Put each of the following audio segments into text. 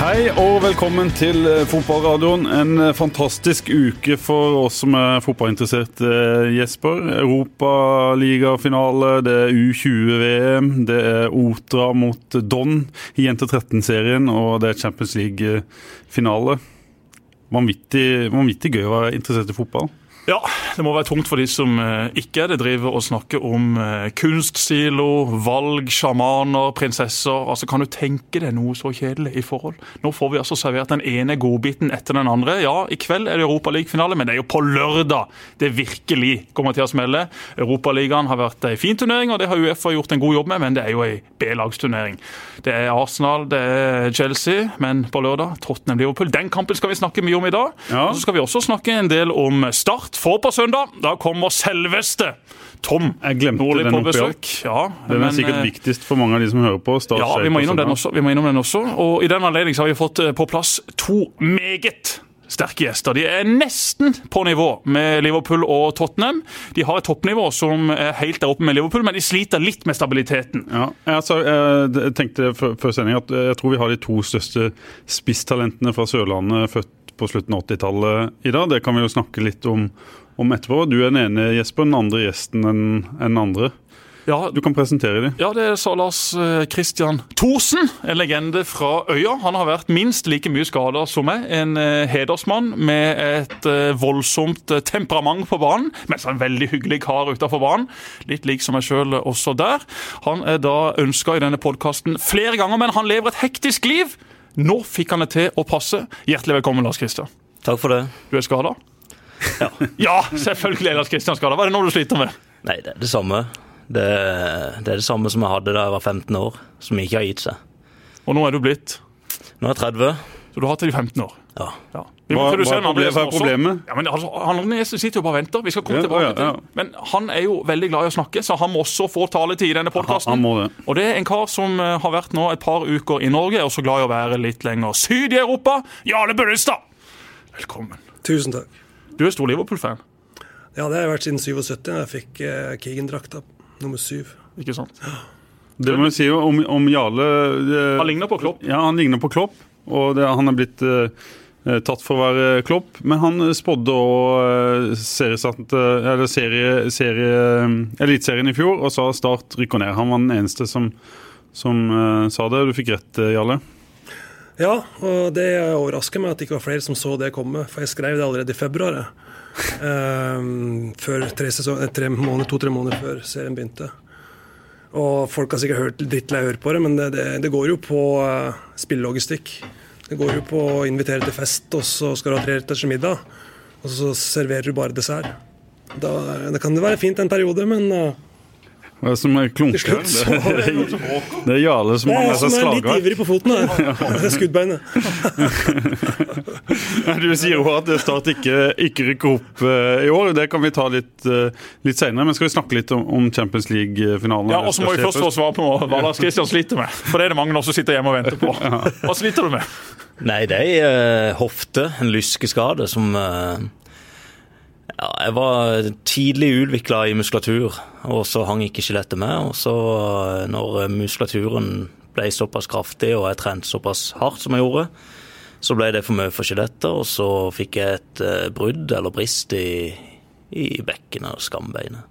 Hei og velkommen til eh, fotballradioen. En eh, fantastisk uke for oss som er fotballinteressert, eh, Jesper. Europaligafinale, det er U20-VM, det er Otra mot Don i Jente 13-serien, og det er Champions League-finale. Vanvittig, vanvittig gøy å være interessert i fotball. Ja, det må være tungt for de som eh, ikke er det. Driver og snakker om eh, kunstsilo, valg, sjamaner, prinsesser. Altså, Kan du tenke deg noe så kjedelig i forhold? Nå får vi altså servert den ene godbiten etter den andre. Ja, i kveld er det Europaligafinale, men det er jo på lørdag det virkelig kommer til å smelle. Europaligaen har vært ei fin turnering, og det har Uefa gjort en god jobb med, men det er jo ei B-lagsturnering. Det er Arsenal, det er Chelsea, men på lørdag Tottenham-Liverpool. Den kampen skal vi snakke mye om i dag. Ja. Og så skal vi også snakke en del om Start. For på søndag da kommer selveste Tom Jeg glemte Nordli på besøk. Ja, Den er men, sikkert eh, viktigst for mange av de som hører på. Ja, vi må også. Vi må innom den også. Og I den anledning har vi fått eh, på plass to meget sterke gjester. De er nesten på nivå med Liverpool og Tottenham. De har et toppnivå som er helt der oppe med Liverpool, men de sliter litt med stabiliteten. Ja, jeg, jeg tenkte før før sending at jeg tror vi har de to største spisstalentene fra Sørlandet født på slutten av 80-tallet i dag. Det kan vi jo snakke litt om, om etterpå. Du er den ene Jesper, den andre gjesten enn den andre. Ja, Du kan presentere dem. Ja, det sa Lars eh, Christian Thorsen, en legende fra Øya. Han har vært minst like mye skada som meg. En eh, hedersmann med et eh, voldsomt temperament på banen, mens han er en veldig hyggelig kar utafor banen. Litt lik som meg sjøl også der. Han er da ønska i denne podkasten flere ganger, men han lever et hektisk liv. Nå fikk han det til å passe. Hjertelig velkommen, Lars Christian. Takk for det. Du er skada? Ja. ja, selvfølgelig er Lars Christian skada. Hva er det nå du sliter med? Nei, det er det samme. Det, det er det samme som jeg hadde da jeg var 15 år, som ikke har gitt seg. Og nå er du blitt Nå er jeg 30. Så du har det i 15 år. Ja. Ja. Vi Hva- hva er problemet- hva er også. problemet? Ja, men altså, Han andre sitter jo bare og venter. Vi skal komme Ja, tilbake ja, ja. til Men han er jo veldig glad i å snakke, så han må også få taletid i denne podkasten. Og det er en kar som eh, har vært nå et par uker i Norge, og så glad i å være litt lenger syd i Europa. Jarle Bøllestad! Velkommen. Tusen takk. Du er stor Liverpool-fan, Ja, det har jeg vært siden 77, da jeg fikk eh, Keegan-drakta nummer syv. ikke sant? Det må vi si om, om Jarle det, Han ligner på Klopp. Ja, han ligner på Klopp, og det, han er blitt eh, eh, tatt for å være Klopp. Men han spådde òg serie, serie, Eliteserien i fjor og sa Start rykker ned. Han var den eneste som, som eh, sa det. Du fikk rett, eh, Jarle. Ja, og det overrasker meg at det ikke var flere som så det komme, for jeg skrev det allerede i februar. Ehm, før tre sesong, eh, tre måneder, To-tre måneder før serien begynte. Og folk har sikkert hørt drittlei høre på det, men det, det, det går jo på uh, spillelogistikk. Det går jo på å invitere til fest, og så skal du ha treretters middag. Og så serverer du bare dessert. Da, det kan jo være fint en periode, men uh, Hva er det som er klunker? Det, det, det er Jarle som har med seg seg som er litt ivrig på foten. Det er skuddbeinet. Du sier jo at Start ikke, ikke rykker opp eh, i år. Det kan vi ta litt, uh, litt senere. Men skal vi snakke litt om, om Champions League-finalen? Ja, Og så må vi først få svar på hva Lars Christian sliter med. For det er det mange nå som sitter hjemme og venter på. Hva sliter du med? Nei, det er ei eh, hofte, en lyskeskade, som eh, ja, Jeg var tidlig utvikla i muskulatur, og så hang ikke skjelettet med. Og så, eh, når muskulaturen ble såpass kraftig, og jeg trente såpass hardt som jeg gjorde, så ble det for mye for skjelettet, og så fikk jeg et eh, brudd eller brist i, i bekkenet og skambeinet.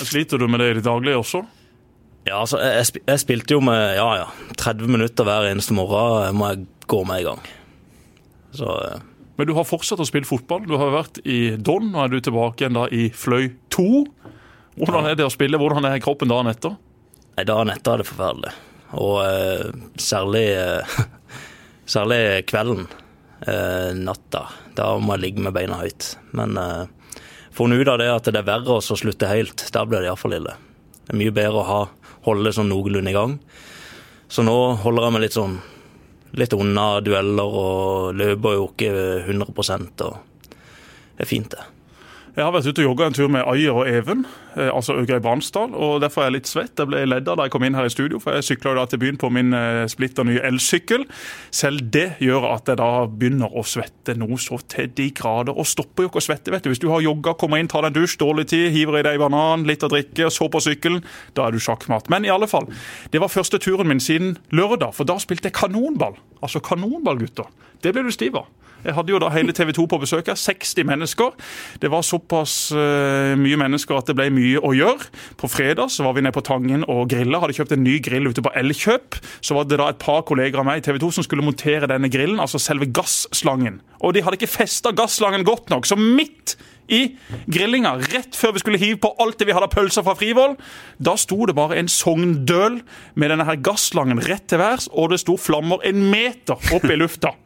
Sliter du med det i det daglige også? Ja, altså, jeg, jeg jeg spilte jo med ja, ja, 30 minutter hver eneste morgen Jeg må jeg gå med i gang. Så eh, Men du har fortsatt å spille fotball. Du har vært i Don, nå er du tilbake igjen da i Fløy 2. Hvordan er det å spille? Hvordan er kroppen dagen etter? nei, dagen etter er det forferdelig. Og eh, særlig, eh, særlig kvelden, eh, natta. Da må jeg ligge med beina høyt. Men eh, funnet ut av det at det er verre å slutte helt. Da blir det iallfall ille. Det er mye bedre å ha, holde det sånn noenlunde i gang. Så nå holder jeg meg litt sånn litt unna dueller og løper jo ikke 100% og det er fint, det. Jeg har vært ute og jogga en tur med Ayer og Even, eh, altså Øgøy Bransdal. og Derfor er jeg litt svett. Jeg ble ledd av da jeg kom inn her i studio, for jeg sykla da til byen på min eh, splitter nye elsykkel. Selv det gjør at jeg da begynner å svette noe så til de grader. Og stopper jo ikke å svette, vet du. Hvis du har jogga, kommer inn, tar deg en dusj, dårlig tid, hiver i deg banan, litt å drikke, og så på sykkelen, da er du sjakkmatt. Men i alle fall, det var første turen min siden lørdag, for da spilte jeg kanonball. Altså kanonball, gutter. Det ble du stiv av. Jeg hadde jo da hele TV 2 på besøk her. 60 mennesker. Det var såpass uh, mye mennesker at det ble mye å gjøre. På fredag så var vi nede på Tangen og grilla. Hadde kjøpt en ny grill ute på Elkjøp. Så var det da et par kolleger av meg i TV 2 som skulle montere denne grillen, altså selve gasslangen. Og de hadde ikke festa gasslangen godt nok, så midt i grillinga, rett før vi skulle hive på alt det vi hadde av pølser fra Frivoll, da sto det bare en sogndøl med denne her gasslangen rett til værs, og det sto flammer en meter opp i lufta.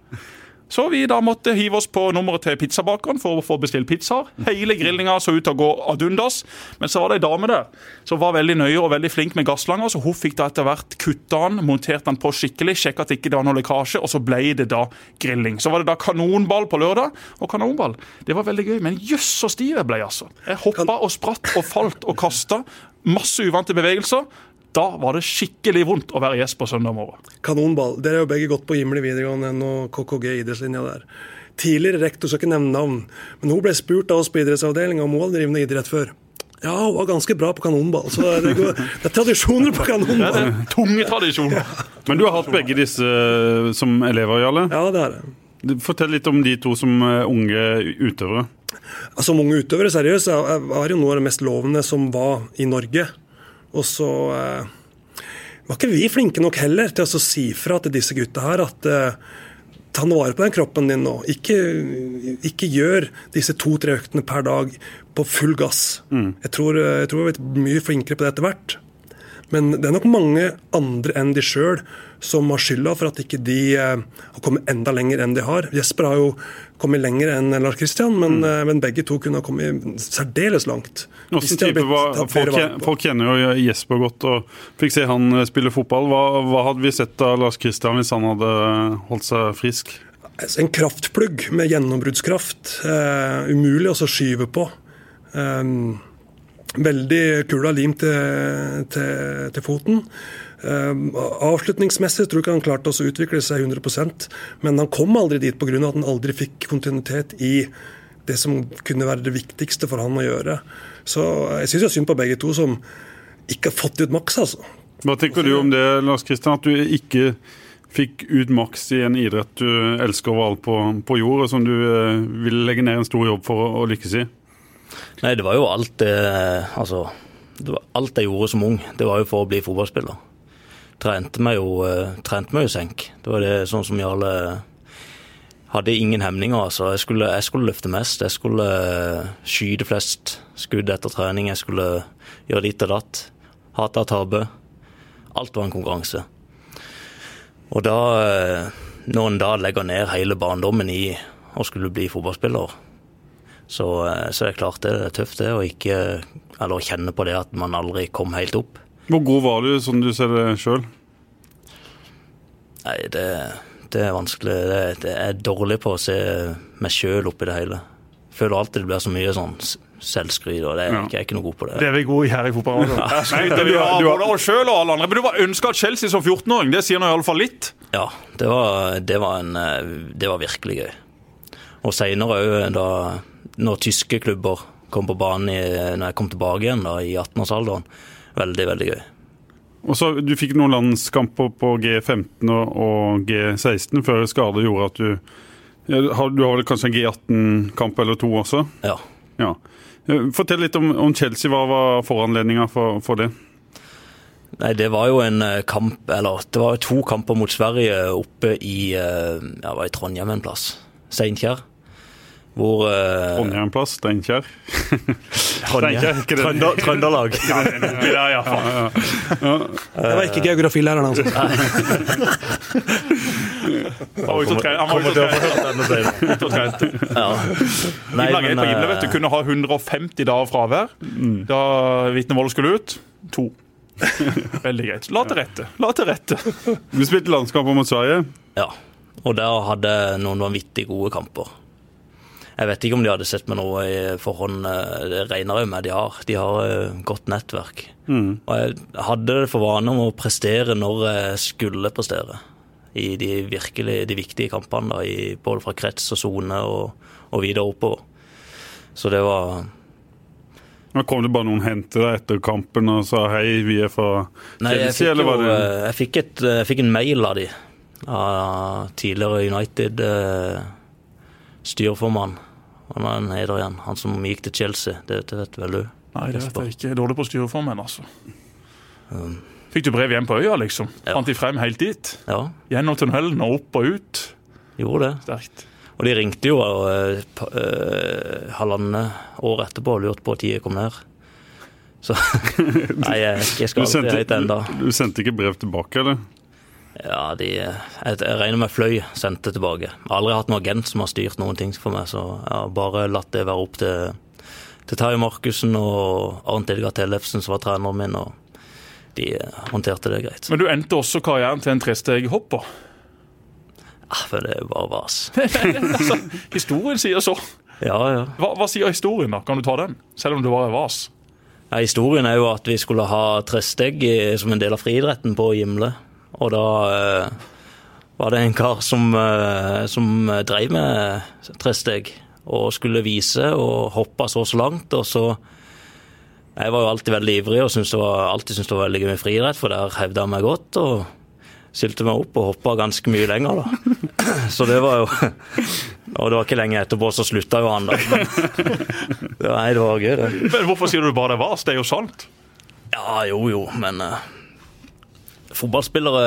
Så vi da måtte hive oss på nummeret til pizzabakeren for å få bestilt pizzaer. Hele grillinga så ut til å gå ad undas. Men så var det ei dame der som var veldig nøye og veldig flink med gasslanger. Så hun fikk da etter hvert kutta den, montert den på skikkelig, sjekka at det ikke var noe lekkasje, og så ble det da grilling. Så var det da kanonball på lørdag. Og kanonball, det var veldig gøy. Men jøss så stiv jeg ble, altså. Jeg hoppa og spratt og falt og kasta. Masse uvante bevegelser. Da var det skikkelig vondt å være gjest på søndag morgen. Kanonball. Dere har jo begge gått på Gimle videregående og KKG idrettslinja der. Tidligere rektor, skal ikke nevne navn, men hun ble spurt av oss på idrettsavdelinga om hun hadde drevet med idrett før. Ja, hun var ganske bra på kanonball. Så det, går, det er tradisjoner på kanonball. Det er tunge tradisjoner. Ja. Men du har hatt begge disse eh, som elever, Jarle? Ja, det har jeg. Fortell litt om de to som eh, unge utøvere. Som unge utøvere, seriøst, var jo noe av det mest lovende som var i Norge. Og så eh, var ikke vi flinke nok heller til å si fra til disse gutta her at eh, ta noe vare på den kroppen din nå. Ikke, ikke gjør disse to-tre øktene per dag på full gass. Mm. Jeg, tror, jeg tror vi er mye flinkere på det etter hvert. Men det er nok mange andre enn de sjøl som har skylda for at ikke de eh, har kommet enda lenger enn de har. Jesper har jo kommet lenger enn Lars Kristian, men, mm. Eh, men, begge to kunne ha kommet særdeles langt. Var, folk, folk, kjenner jo Jesper godt og fikk se han eh, spille fotball. Hva, hva hadde vi sett av Lars Kristian hvis han hadde holdt seg frisk? En kraftplugg med gjennombruddskraft. Uh, umulig å skyve på. Um, Veldig kula lim til, til, til, foten. Uh, avslutningsmessig tror jeg ikke han klarte å utvikle seg 100% men han kom aldri dit pga. at han aldri fikk kontinuitet i det som kunne være det viktigste for han å gjøre. Så jeg syns synd på begge to som ikke har fått ut maks, altså. Hva tenker du om det, Lars Kristian, at du ikke fikk ut maks i en idrett du elsker overalt på, på jord, og som du uh, vil legge ned en stor jobb for å lykkes i? Nei, det var jo alt det Altså, alt jeg gjorde som ung. Det var jo for å bli fotballspiller. Trente meg jo, uh, trente meg jo senk. Det var det sånn som Jarle hadde ingen hemninger. altså. Jeg skulle, jeg skulle løfte mest. Jeg skulle uh, skyte flest skudd etter trening. Jeg skulle gjøre ditt og datt. Hata å tape. Alt var en konkurranse. Og da, uh, når en da legger ned hele barndommen i å skulle bli fotballspiller, så, eh, så er det klart det det er tøft det, å ikke eller kjenne på det at man aldri kom helt opp. Hvor god var du, som du ser det sjøl? Nei, det, det, er vanskelig. Det, det er dårlig på å se meg sjøl oppi det hele. Føler alltid det blir så mye sånn selvskryt, og det er, ja. jeg er ikke noe god på det. Det er vi gode i her i fotball. Ja. Skryter vi av både oss sjøl og alle andre. Men du var ønska Chelsea som 14-åring, det sier nå iallfall litt? Ja, det var, det var, en, eh, det var virkelig gøy. Og seinere òg, da når tyske klubber kom på banen i, når jeg kom tilbake igjen da, i 18-årsalderen. Veldig, veldig gøy. Og så Du fikk noen landskamper på G15 og G16 før skade gjorde at du ja, Du har vel kanskje en G18-kamp eller to også? Ja. ja. Fortell litt om, om Chelsea. Hva var foranledninga for, for, det? Nei, Det var jo en eh, kamp, eller det var to kamper mot Sverige oppe i, eh, ja, var i Trondheim en plass. Steinkjer. Hvor uh, Trondheim plass, Steinkjer. Trønder, Trøndelag. ja, ja, ja, ja. Det var ikke geografilæreren, altså. Han var ute og trente. Nei, men, på Gimle, vet du. Kunne ha 150 dager fravær mm. da vitnemålet skulle ut. To. Veldig greit. La til rette. La til rette. Vi spilte landskamper mot Sverige? Ja. Og der hadde noen vanvittig gode kamper. Jeg vet ikke om de hadde sett meg noe i forhånd. eh, Det regner jeg med de har. De har eh, godt nettverk. Og jeg hadde det for vane om å prestere når jeg skulle prestere. I de virkelig de viktige kampene, da, i, både fra krets og sone og, og videre oppover. Så det var Nå kom det bare noen henter deg etter kampen og sa hei, vi er fra Chelsea, eller var det eh, jeg fikk, et, jeg fikk en mail av de. Av tidligere United-styreformann. Hva han er en heder igjen? Han som gikk til Chelsea. Det, det vet vel du? Nei, det vet jeg ikke. Jeg er dårlig på styreformenn, altså. Um, Fikk du brev hjem på øya, liksom? Ja. Fant de frem helt dit? ja, Gjennom tunnelen og opp og ut? gjorde det. Sterkt. Og de ringte jo uh, eh, halvannet år etterpå og lurte på når jeg kom ned. Så Nei, jeg, jeg skal aldri hit ennå. du sendte ikke brev tilbake, eller? Ja, de, jeg, jeg regner med Fløy sendte tilbake. Jeg har aldri hatt noen agent som har styrt noen ting for meg, så jeg har bare latt det være opp til, til Terje Markussen og Arnt Edgar Tellefsen, som var treneren min, og de håndterte det greit. Men du endte også karrieren til en tresteghopper? Ja, for det er jo bare vas. altså, historien sier så. Ja, ja. Hva, hva sier historien, da? Kan du ta den? Selv om det var vas. Ja, historien er jo at vi skulle ha tresteg som en del av friidretten på Gimle. Og da eh, var det en kar som, eh, som drev med tresteg og skulle vise og hoppe så og så langt. Og så Jeg var jo alltid veldig ivrig og syntes det var, alltid syntes det var veldig gøy med friidrett, for der hevda jeg meg godt. og Stilte meg opp og hoppa ganske mye lenger, da. Så det var jo Og det var ikke lenge etterpå, så slutta jo han, da. Men, nei, det var gøy, det. Men hvorfor sier du bare det var? Det er jo sant. Ja, jo, jo, men eh, fotballspillere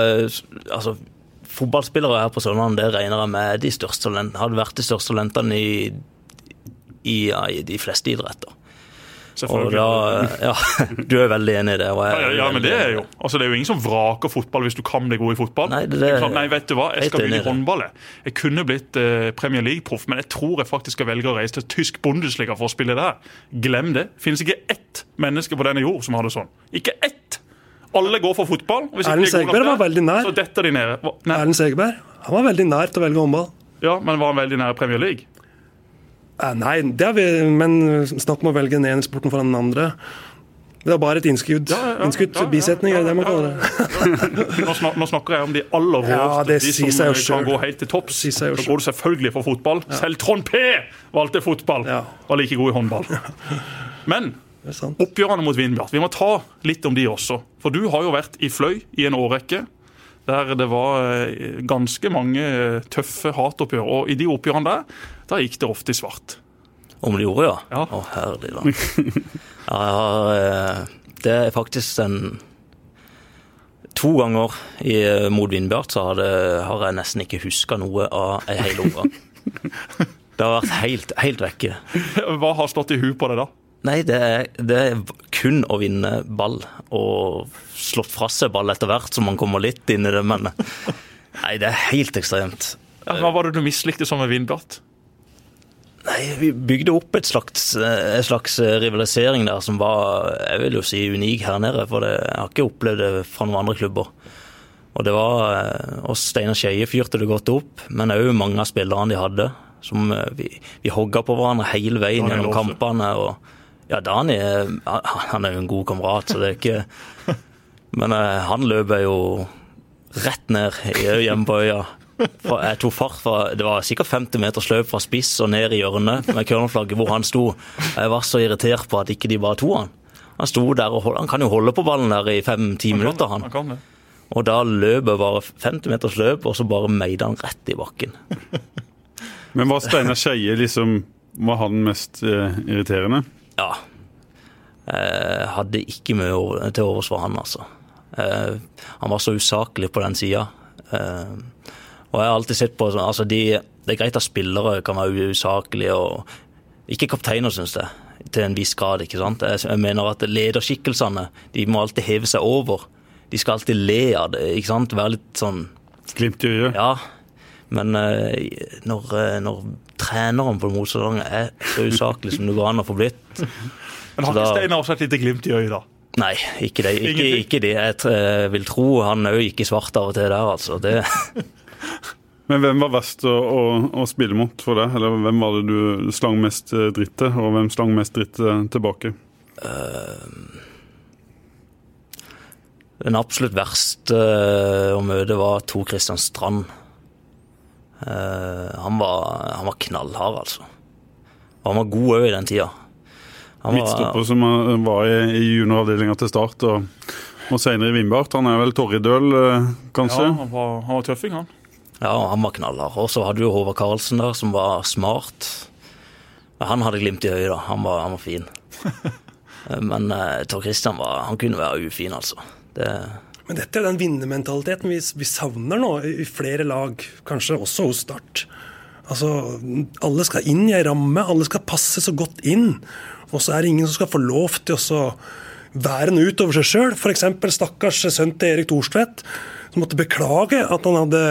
Altså, fotballspillere her på Sørlandet, det regner jeg med de største talentene. Hadde vært de største talentene i, i, ja, i de fleste idretter. Og Selvfølgelig. da Ja, du er veldig enig i det. Ja, ja, men det er jo Altså, det er jo ingen som vraker fotball hvis du kan bli god i fotball. Nei, det- Det klart, nei vet du hva, jeg skal begynne i håndballet håndball. jeg. Jeg kunne blitt eh, Premier League-proff, men jeg tror jeg faktisk skal velge å reise til tysk Bundesliga for å spille der. Glem det. Finnes ikke ett menneske på denne jord som har det sånn. Ikke ett! Alle går for fotball. Erlend er Segberg var veldig nær. De Erlend Segerberg han var veldig nær til å velge håndball. ja, men var han veldig nær Premier League? Eh, Nei, det har vi, men snakk om å velge den ene sporten foran den andre. Det er bare et innskudd. Ja, ja, innskudd ja, bisetning, er det det man kaller det. Nå, snak, nå snakker jeg om de aller råeste. De som eh, kan selv. gå helt til topps. Da går du selvfølgelig for fotball. Selv Trond P valgte fotball. Var like god i håndball. Men. Oppgjørene mot Vindbjart, vi må ta litt om de også. For du har jo vært i Fløy i en årrekke. Der det var eh, ganske mange eh, tøffe hatoppgjør. Og i de oppgjørene der, da gikk det ofte i svart. Om de gjorde, ja? Ja. Å, herlig land. Ja, jeg har eh, Det er faktisk en To ganger i, mot Vindbjart så har, det, har jeg nesten ikke huska noe av ei hel omgang. Det har vært helt, helt vekke. Hva har stått i huet på deg da? Nei, det er, det er kun å vinne ball og slått fra seg ball etter hvert som man kommer litt inn i det, men Nei, det er helt ekstremt. Ja, hva var det du mislikte som en Vindbjart? Nei, vi bygde opp et slags, et slags rivalisering der som var, jeg vil jo si, unik her nede. For det, jeg har ikke opplevd det fra noen andre klubber. Og det var eh, oss Steinar Skeie fyrte det godt opp, men òg mange av spillerne de hadde. Som eh, vi, vi hogga på hverandre hele veien gjennom kampene. Og, ja, Dani han- er jo en god kamerat, så det er ikke Men eh, han løper jo rett ned hjemme på øya. For jeg tok fart fra, Det var sikkert 50 meters løp fra spiss og ned i hjørnet med cornerflagget hvor han sto. Jeg var så irritert på at ikke de bare tok han. Han sto der og hold, han kan jo holde på ballen der i fem-ti minutter, han. Han kan det. Og da løp jeg bare 50 meters løp, og så bare meide han rett i bakken. Men var Steinar Skeie liksom Var han mest eh, irriterende? Ja. Jeg hadde ikke mye over- til overs for han, altså. Eh, Han var så usaklig på den sida. Og jeg har alltid sett på altså de, Det er greit at spillere kan være usaklige, og ikke kapteiner, syns jeg. Til en viss grad, ikke sant. Jeg mener at lederskikkelsene de må alltid heve seg over. De skal alltid le av det, ikke sant. Være litt sånn Glimt i øyet? Ja, men eh, når, eh, når treneren på motstanderen er så usaklig som det går an å få blitt Men har ikke Steinar også et lite glimt i øyet, da? Nei, ikke det. Ikke, ikke det. Jeg eh, vil tro han òg gikk i svart av og til der, altså. Det, Men hvem var verst å, å, å, spille mot for deg? Eller hvem var det du slang mest dritt til, og hvem slang mest dritt tilbake? Uh, den absolutt verste å møte var Tor Christian Strand. Uh, han, var, han, var, knallhard, altså. Og han var god òg i den tida. Midtstopper som var i, i junioravdelinga til start, og, og senere i Vindbart. Han er vel Torridøl, kanskje? Ja, han var, han var tøffing, han. Ja, han var knallhard. Og så hadde du Håvard Karlsen der, som var smart. Han hadde glimt i øyet, da. Han var, han var fin. Men eh, Tor Christian var, han kunne være ufin, altså. Det... Men dette er den vinnermentaliteten vi, vi savner nå i, flere lag, kanskje også hos Start. Altså, Alle skal inn i ei ramme, alle skal passe så godt inn. Og så er det ingen som skal få lov til å være noe utover seg sjøl. F.eks. stakkars sønn til Erik Thorstvedt, som måtte beklage at han hadde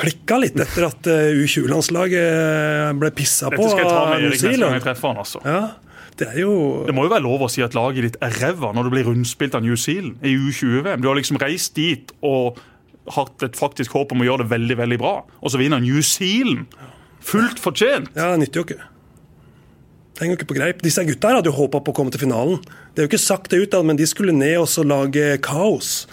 klikka litt etter at eh, U20-landslaget eh, ble pissa på av New Zealand. Altså. Ja, det, er jo... det må jo være lov å si at laget ditt er ræva når du blir rundspilt av New Zealand i U20-VM. Du har liksom reist dit og hatt et faktisk håp om å gjøre det veldig veldig bra, og så vinner New Zealand. Fullt fortjent. Ja, det nytter jo ikke. Det henger jo ikke på greip. Disse gutta her hadde jo håpa på å komme til finalen. Det er jo ikke sagt det ut, men de skulle ned og lage kaos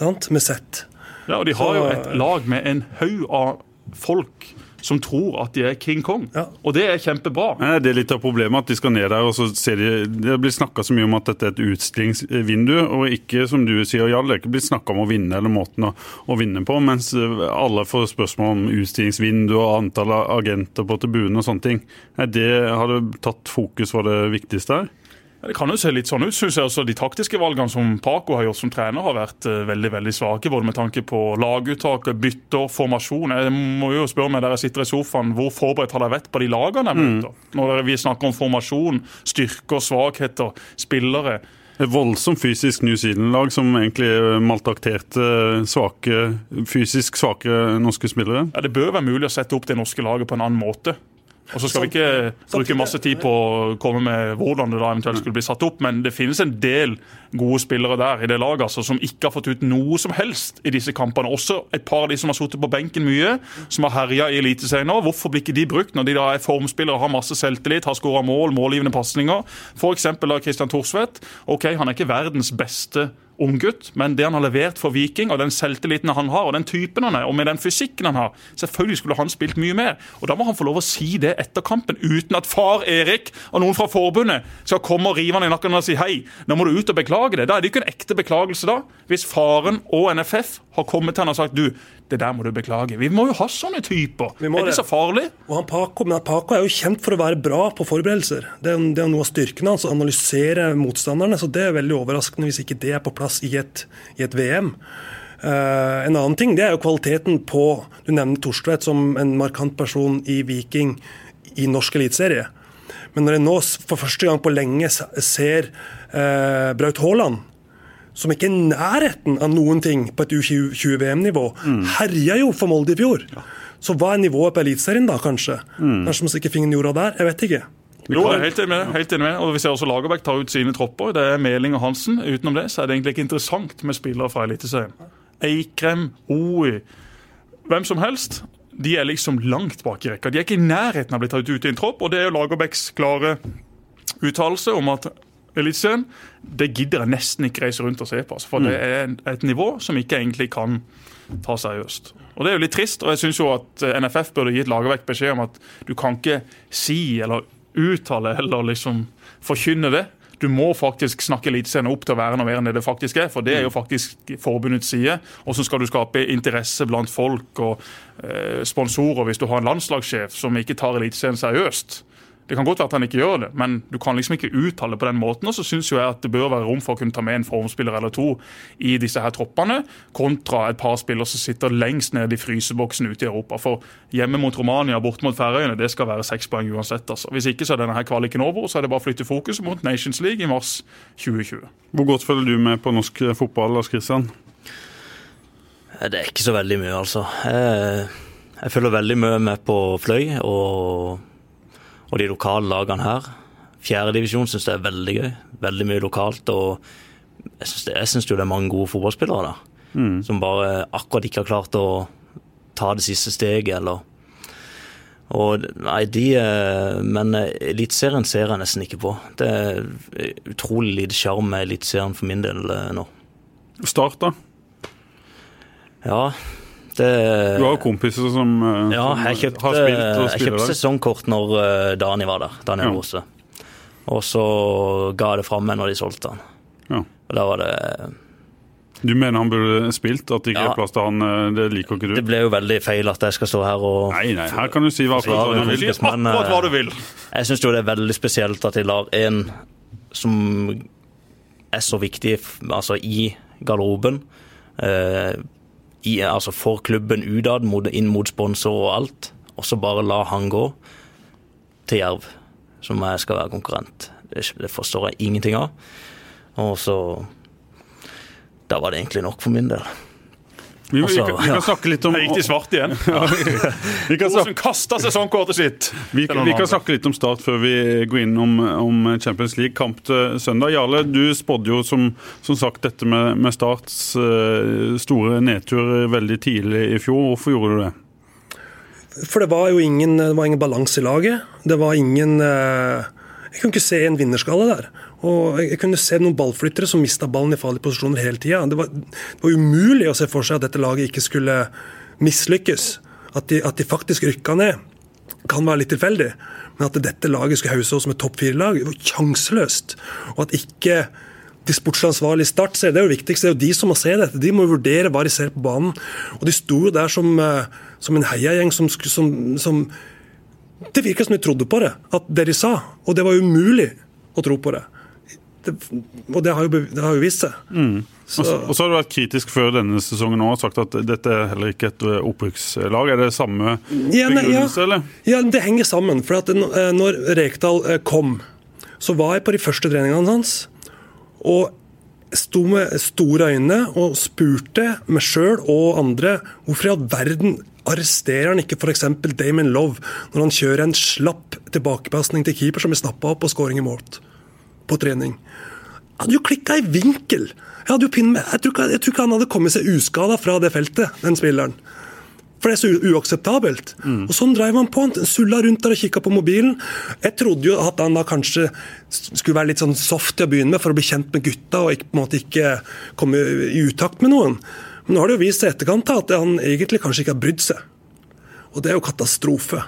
sant? med sett. Ja, og De har jo et lag med en haug av folk som tror at de er King Kong. Ja. Og det er kjempebra. Nei, det er litt av problemet at de skal ned der og så ser de Det blir snakka så mye om at dette er et utstillingsvindu, og ikke som du sier, Jarl, det er ikke blitt snakka om å vinne eller måten å, å, vinne på. Mens alle får spørsmål om utstillingsvindu og antall agenter på tribunen og sånne ting. Det, har det tatt fokus på det viktigste her? Det kan jo se litt sånn ut, synes jeg. Også de taktiske valgene som Paco har gjort som trener, har vært uh, veldig veldig svake. Både med tanke på laguttak, bytter, formasjon. Jeg må jo spørre meg der jeg sitter i sofaen, hvor forberedt har dere vært på de lagene jeg møter? Mm. Når vi snakker om formasjon, styrker, svakheter, spillere. Et voldsomt fysisk New Zealand-lag som egentlig maltrakterte svake, fysisk svake norske spillere. Ja, Det bør være mulig å sette opp det norske laget på en annen måte. Og så skal vi ikke bruke masse tid på å komme med hvordan det da eventuelt skulle bli satt opp, men det finnes en del gode spillere der i det laget altså, som ikke har fått ut noe som helst i disse kampene. Også et par av de som har sittet på benken mye, som har herja i Eliteserien nå. Hvorfor blir ikke de brukt når de da er formspillere, har masse selvtillit, har skåra mål, målgivende pasninger? F.eks. Christian Thorsvedt. Ok, han er ikke verdens beste unggutt, men det han har levert for Viking, og den selvtilliten han har, og den typen han er, og med den fysikken han har, selvfølgelig skulle han spilt mye mer. Og Da må han få lov å si det etter kampen, uten at far Erik og noen fra forbundet skal komme og rive han i nakken og si hei, nå må du ut og beklage det. Da er det ikke en ekte beklagelse, da. Hvis faren og NFF har kommet til han og sagt du, det der må du beklage. Vi må jo ha sånne typer. er det, så farlig? Og han Paco, men Paco er jo kjent for å være bra på forberedelser. Det er, det er noe av styrkene hans å analysere motstanderne. Så det er veldig overraskende hvis ikke det er på plass i et, i et VM. Uh, eh, en annen ting det er jo kvaliteten på Du nevner Torstvedt som en markant person i Viking i norsk eliteserie. Men når jeg nå for første gang på lenge ser uh, Braut Haaland som ikke er i nærheten av noen ting på et U20-VM-nivå, mm. herja jo for Molde i fjor. Ja. Så hva er nivået på Eliteserien da, kanskje? Mm. Kanskje man stikker fingeren i jorda der? Jeg vet ikke. Jo, jeg er helt enig med helt enig med. Og Vi ser også Lagerbäck ta ut sine tropper. Det er Meling og Hansen. Utenom det så er det egentlig ikke interessant med spillere fra Eliteserien. Eikrem, Oi, hvem som helst. De er liksom langt bak i rekka. De er ikke i nærheten av å bli tatt ut i en tropp. Og det er jo Lagerbäcks klare uttalelse om at Eliteserien, det gidder jeg nesten ikke reise rundt og se på. Altså, for mm. det er et nivå som ikke egentlig kan ta seriøst. Og Det er jo litt trist, og jeg syns at eh, NFF burde gitt Lagerbäck beskjed om at du kan ikke si eller uttale eller liksom forkynne det. Du må faktisk snakke Eliteserien opp til å være noe mer enn det det faktisk er. For det er jo mm. faktisk forbundets side. Og så skal du skape interesse blant folk og eh, sponsorer hvis du har en landslagssjef som ikke tar Eliteserien seriøst. Det kan godt være at han ikke gjør det, men du kan liksom ikke uttale på den måten. Og så syns jeg at det bør være rom for å kunne ta med en formspiller eller to i disse her troppene, kontra et par spillere som sitter lengst nede i fryseboksen ute i Europa. For hjemme mot Romania, borte mot Færøyene, det skal være seks poeng uansett. altså. Hvis ikke så er denne her kvaliken over, så er det bare å flytte fokus mot Nations League i mars 2020. Hvor godt følger du med på norsk fotball, Lars Kristian? Det er ikke så veldig mye, altså. Jeg, jeg følger veldig mye med på Fløy. og og de lokale lagene her. Fjerdedivisjon syns jeg er veldig gøy. Veldig mye lokalt. Og jeg syns det er mange gode fotballspillere der. Mm. Som bare akkurat ikke har klart å ta det siste steget, eller og nei, de, eh, Men Eliteserien ser jeg nesten ikke på. Det er utrolig lite sjarm med Eliteserien for min del eh, nå. Start, da? Ja, det Du har jo kompiser som, eh, ja, som kjøpte, har spilt og jeg kjøpte sesongkort når eh, Dani var der. Daniel Ja. Rose. Og så ga jeg det fra meg når de solgte han. Ja. Og da var det Du mener han burde spilt? At det ikke Ja. er plass til han? eh, Det liker ikke du? Det ble jo veldig feil at jeg skal stå her og Nei, nei, her kan du si hva akkurat hva du vil. Akkurat hva du vil. Jeg syns jo det er veldig spesielt at de lar en som er så viktig altså i garderoben, eh, i, altså for klubben utad, inn mot sponsor og alt, og så bare la han gå til Jerv, som jeg skal være konkurrent. Det, det forstår jeg ingenting av. Og så Da var det egentlig nok for min del. Vi, vi, kan, vi kan snakke litt om Her gikk de svart igjen. vi kan, snakke, kasta sesongkortet sitt. vi, vi kan snakke litt om Start før vi går inn om, om Champions League. Kamp til søndag. Jarle, du spådde jo som, som sagt dette med, med Starts eh, store nedtur veldig tidlig i fjor. Hvorfor gjorde du det? For det var jo ingen, ingen balanse i laget. Det var ingen eh, Jeg kunne ikke se en vinnerskalle der. Og jeg kunne se noen ballflyttere som mista ballen i farlige posisjoner hele tida. Det, det var umulig å se for seg at dette laget ikke skulle mislykkes. At de, at de faktisk rykka ned, kan være litt tilfeldig. Men at dette laget skulle hause oss som et topp fire-lag, var sjanseløst. Og at ikke de sportsansvarlige i Start ser, det er jo viktigst. Det er jo de som må se dette. De må vurdere hva de ser på banen. Og de sto jo der som, eh, som en heiagjeng som, som, som Det virka som de trodde på det, at det de sa. Og det var umulig å tro på det. Det og det har jo, det har jo vist seg. Og så og så har du vært kritisk før denne sesongen og sagt at dette er heller ikke et eh, opprykkslag. Er det samme Ja, nei, ja. begrunnelse, eller? Ja, det henger sammen. For at eh, når Rekdal eh, kom, så var jeg på de første treningene hans. Og sto med store øyne og spurte meg sjøl og andre hvorfor i all verden arresterer han ikke f.eks. Damon Love når han kjører en slapp tilbakepasning til keeper som blir snappa opp og scoring i mål på trening. Han hadde jo klikka i vinkel! Jeg, hadde jo pinn med, jeg, tror ikke, jeg tror ikke han hadde kommet seg uskada fra det feltet, den spilleren. For det er så uakseptabelt. uakseptabelt. Og Sånn drev han på. Han sulla rundt der og kikka på mobilen. Jeg trodde jo at han da kanskje skulle være litt sånn soft til å begynne med for å bli kjent med gutta og ikke, på en måte ikke komme i utakt med noen. Men nå har det jo vist seg i etterkant at han egentlig kanskje ikke har brydd seg. Og det er jo katastrofe.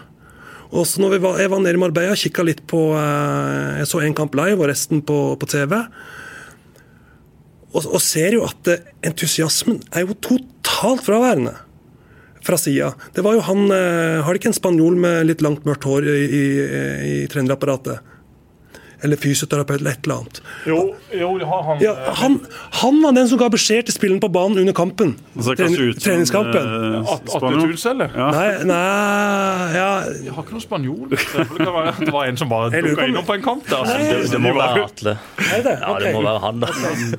Og så når var, Jeg var nede i Marbella, kikka litt på eh, Jeg så én kamp live og resten på, på TV. Og, og ser jo at entusiasmen er jo totalt fraværende fra sida. Det var jo han eh, Har de ikke en spanjol med litt langt, mørkt hår i, i, i trenerapparatet? Eller fysioterapeut eller et eller annet. Jo, jo, han Ja, han, han var den som ga beskjed til spilleren på banen under kampen. Treningskampen. eh, At- Atle? Ja. Nei, nei ja, Jeg har ikke noen spanjol. Det var en som bare dukka innom på en kamp. der. Nei, Det, det må være Atle. Det? Ja, det må være han, da.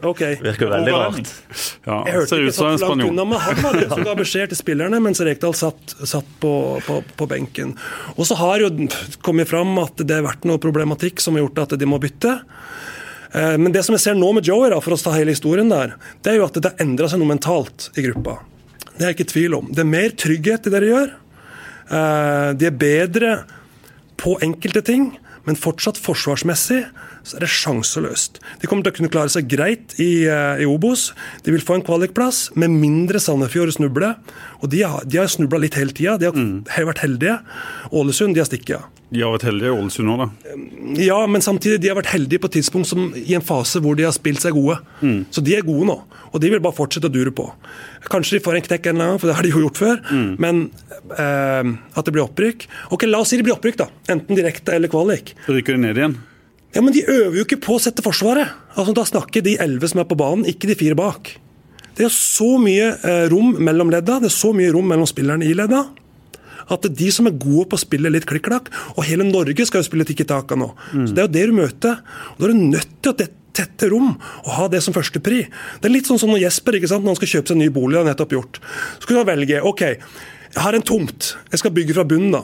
Okay. Virker veldig rart. Ja, Jeg hørte ikke som så en langt spanjol. unna, men han var den som ga beskjed til spillerne, mens Rekdal satt, satt på, på, på benken. Og så har jo kommet fram at det har vært noe problematikk som har gjort at de må bytte. Eh, Men det som jeg ser nå med Joey, da, for å ta hele historien der, det er jo at det har endra seg noe mentalt i gruppa. Det er jeg ikke i tvil om. Det er mer trygghet i det de gjør. Eh, De er bedre på enkelte ting, men fortsatt forsvarsmessig så er det sjanseløst. De kommer til å kunne klare seg greit i, eh, i Obos. De vil få en kvalikplass, med mindre Sandefjord snubler. Og de har, de har snubla litt hele tida. De har har vært heldige. Ålesund de har stikket. De har vært heldige i Ålesund nå, da. Ja, men samtidig de har vært heldige på et tidspunkt som, i en fase hvor de har spilt seg gode. Så de er gode nå, og de vil bare fortsette å dure på. Kanskje de får en knekk en eller annen, for det har de jo gjort før, men eh, at det blir opprykk Ok, La oss si det blir opprykk, da. Enten direkte eller kvalik. Så rykker de ned igjen. Ja, Men de øver jo ikke på å sette Forsvaret. Altså, Da snakker de elleve som er på banen, ikke de fire bak. Det er så mye eh, rom mellom ledda, det er så mye rom mellom spillerne i ledda, at de som er gode på å spille litt klikk-klakk, og hele Norge skal jo spille tikki taka nå. Så Det er jo det du møter. Og Da er du nødt til å tette rom og ha det som førstepri. Det er litt sånn som når Jesper ikke sant, når han skal kjøpe seg en ny bolig, har nettopp gjort. Så kunne han velge ok, jeg har en tomt, jeg skal bygge fra bunnen da.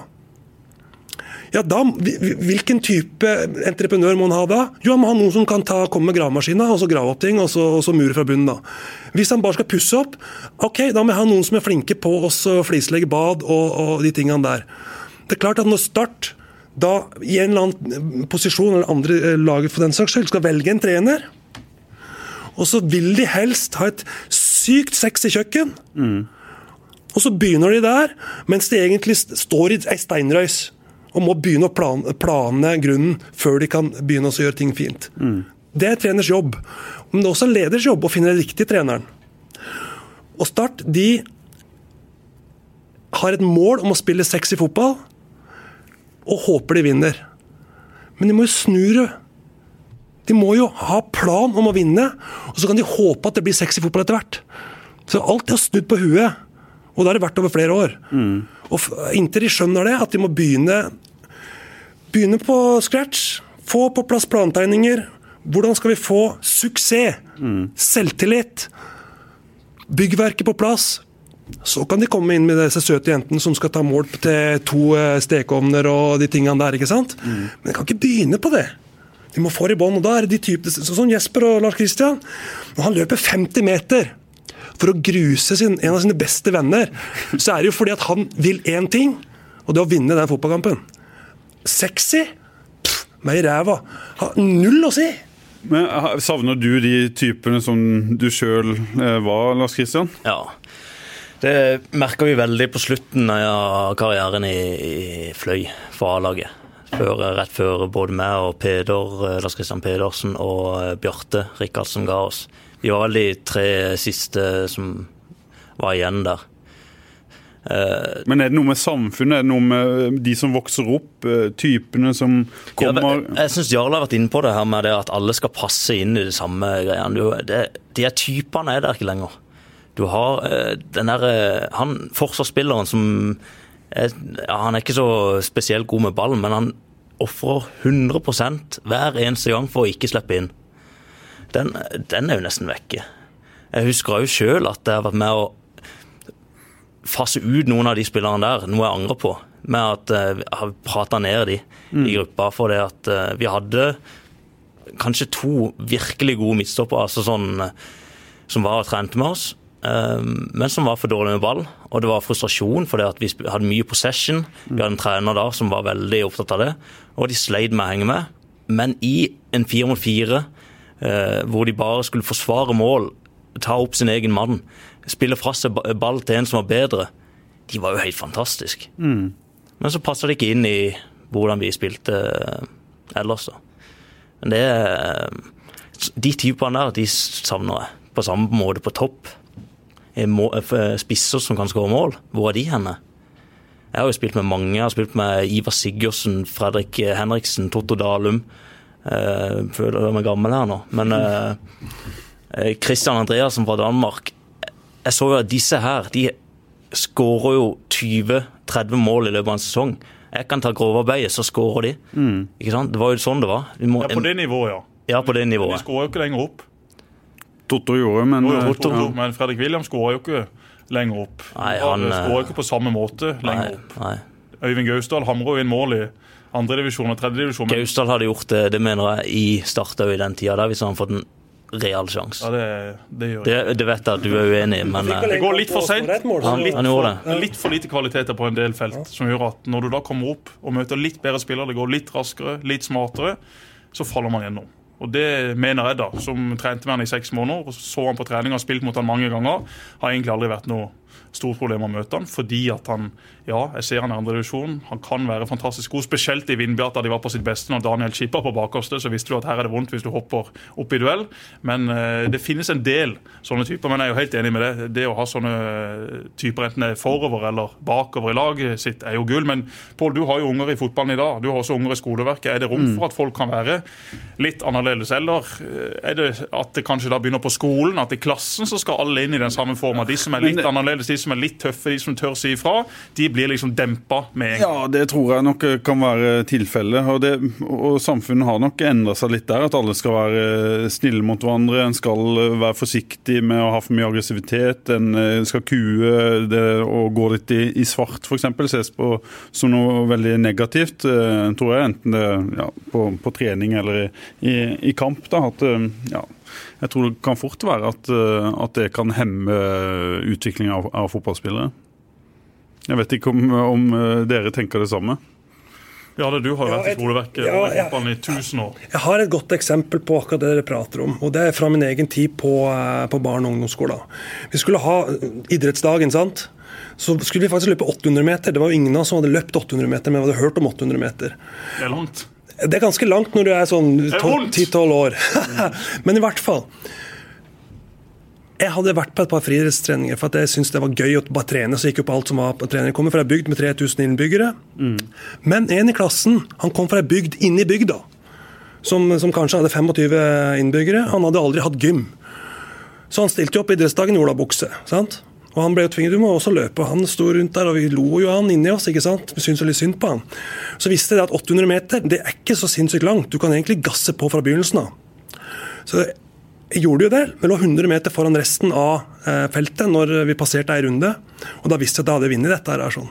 Ja, da, Hvilken type entreprenør må han ha da? Jo, Han må ha noen som kan ta, komme med gravemaskina og så grave opp ting og så, og så mure fra bunnen. da. Hvis han bare skal pusse opp, ok, da må jeg ha noen som er flinke på å flislegge bad og, og de tingene der. Det er klart at når Start da i en eller annen posisjon eller andre eh, laget for den saks skyld skal velge en trener, og så vil de helst ha et sykt sexy kjøkken. Mm. Og så begynner de der, mens de egentlig står i ei steinrøys og må begynne å plane, plane, grunnen før de kan begynne å gjøre ting fint. Mm. Det er treners jobb. Men det er også leders jobb å finne den riktige treneren. Og Start de har et mål om å spille sexy fotball, og håper de vinner. Men de må jo snu det. De må jo ha plan om å vinne, og så kan de håpe at det blir sexy fotball etter hvert. Så alt er snudd på huet. Og det har det vært over flere år. Mm. Og Inntil de skjønner det, at de må begynne, begynne på scratch. Få på plass plantegninger. Hvordan skal vi få suksess? Mm. Selvtillit. Byggverket på plass. Så kan de komme inn med disse søte jentene som skal ta mål til to eh, stekeovner og de tingene der. ikke sant? Mm. Men de kan ikke begynne på det. De må få det i bånn. Og da er det de typene, sånn som Jesper og Lars Kristian. Når han løper 50 meter for å gruse sin, en av sine beste venner, så er det jo fordi at han vil én ting, og det er å vinne den fotballkampen. Sexy? Pff, meg i ræva. Har null å si. Men Savner du de typene som du sjøl eh, var, Lars Kristian? Ja. Det merka vi veldig på slutten av karrieren i, i Fløy for A-laget. rett før både meg og Peder, eh, Lars Kristian Pedersen og eh, Bjarte Rikardsen ga oss. De var vel de tre siste som var igjen der. Uh, Men er det noe med samfunnet, er det noe med de som vokser opp, uh, typene som kommer ja, Jeg, jeg syns Jarl har vært inne på det her med det at alle skal passe inn i det samme greiene. Det, de her typene er der ikke lenger. Du har den derre Han forsvarsspilleren som er, ja, Han er ikke så spesielt god med ballen, men han ofrer 100% hver eneste gang for å ikke slippe inn den, den er jo nesten vekke. Jeg husker òg sjøl at jeg har vært med å fase ut noen av de spillerne der, noe jeg angrer på. Med at eh, jeg har prata ned de mm. i gruppa. For det at eh, vi hadde kanskje to virkelig gode midtstoppere altså sånn, som var og trente med oss. Men som var for dårlig med ball. Og det var frustrasjon fordi at vi hadde mye possession. Vi hadde en trener da som var veldig opptatt av det. Og de sleit med å henge med. Men i en fire mot fire Eh, hvor de bare skulle forsvare mål, ta opp sin egen mann, spille fra seg ball til en som var bedre. De var jo helt fantastiske. Mm. Men så passa det ikke inn i hvordan vi spilte eh, ellers. da. Men det er... De typene der, de savner jeg. På samme måte på topp. Spisser som kan skåre mål. Hvor er de henne? Jeg har jo spilt med mange. Jeg har spilt med Ivar Sigurdsen, Fredrik Henriksen, Totto Dalum. Jeg eh, føler meg gammel her nå. Men eh, eh, Christian Andreassen fra Danmark Jeg så jo at disse her de skårer jo 20-30 mål i løpet av en sesong. Jeg kan ta grovarbeidet, så skårer de. Mm. Ikke sant? Det var jo sånn det var. Må, ja, På det nivået, ja. Ja, på det nivået. De skårer jo ikke lenger opp. Totto gjorde men, jo, Toto, ja. men Fredrik William skårer jo ikke lenger opp. Nei, han skårer ikke på samme måte lenger nei, opp. Nei. Øyvind Gausdal hamrer jo inn mål i andredivisjon og tredjedivisjon. Gausdal hadde gjort det, det mener jeg, i Start i den tida, hvis han hadde fått en real sjanse. Ja, det, det, gjør det. Det, det vet jeg at du er uenig i, men Det eh, går litt for seint. Litt, litt, for lite kvaliteter på en del felt, som gjør at når du da kommer opp og møter litt bedre spillere, det går litt raskere, litt smartere, så faller man gjennom. Og Det mener jeg, da, som trente med han i seks måneder, så han på trening og har spilt mot han mange ganger, har egentlig aldri vært noe stort problem å møte han, fordi at han ja, jeg ser han i andre divisjon. Han kan være fantastisk god, spesielt i Vindbjart, da de var på sitt beste. Når Daniel chippa på bakerste, så visste du at her er det vondt hvis du hopper opp i duell. Men uh, det finnes en del sånne typer. Men jeg er jo helt enig med det. Det å ha sånne typer, enten det er forover eller bakover i laget sitt, er jo gull. Men Pål, du har jo unger i fotballen i dag. Du har også unger i skoleverket. Er det rom mm. for at folk kan være litt annerledes? Eller eh, er det at det kanskje da begynner på skolen, at i klassen så skal alle inn i den samme forma? De som er litt annerledes. De som er litt tøffe, de som tør si ifra, de blir liksom dempa med en gang. Ja, det tror jeg nok kan være tilfellet. Og, og samfunnet har nok endra seg litt der. At alle skal være snille mot hverandre. En skal være forsiktig med å ha for mye aggressivitet. En eh, skal kue det å gå litt i, i svart, f.eks. Ses på som noe veldig negativt, eh, tror jeg. Enten det ja, på, på, trening eller i, i kamp. Da, at eh, ja, jeg tror det kan fort være at, at det kan hemme utviklinga av, av fotballspillere. Jeg vet ikke om, om, dere tenker det samme? Ja, det, Du har jo vært i skoleverket ja, og fotballen i tusen år. Jeg har et godt eksempel på akkurat det dere prater om. og Det er fra min egen tid på, på barne- og ungdomsskolen. Vi skulle ha idrettsdagen, sant. Så skulle vi faktisk løpe 800 meter. Det var jo ingen av oss som hadde løpt 800 meter, men vi hadde hørt om 800 meter. Det er langt. Det er ganske langt når du er sånn 10-12 år. Men i hvert fall. Jeg hadde vært på et par friidrettstreninger for at jeg syntes det var gøy å bare trene. så gikk jo på alt som var på trening. Jeg kommer fra ei bygd med 3000 innbyggere. Mm. Men en i klassen han kom fra ei bygd inni bygda, som, som, kanskje hadde 25 innbyggere. Han hadde aldri hatt gym. Så han stilte jo opp idrettsdagen i olabukse. sant? Og han ble jo tvinget, du må også løpe. Han sto rundt der, og vi lo jo av han inni oss. ikke sant? Vi syntes litt synd på han. Så visste jeg at 800 meter det er ikke så sinnssykt langt. Du kan egentlig gasse på fra begynnelsen av. Så jeg gjorde jo det. Vi lå 100 meter foran resten av eh, feltet når vi passerte ei runde. Og da visste jeg at jeg hadde vunnet dette. her sånn.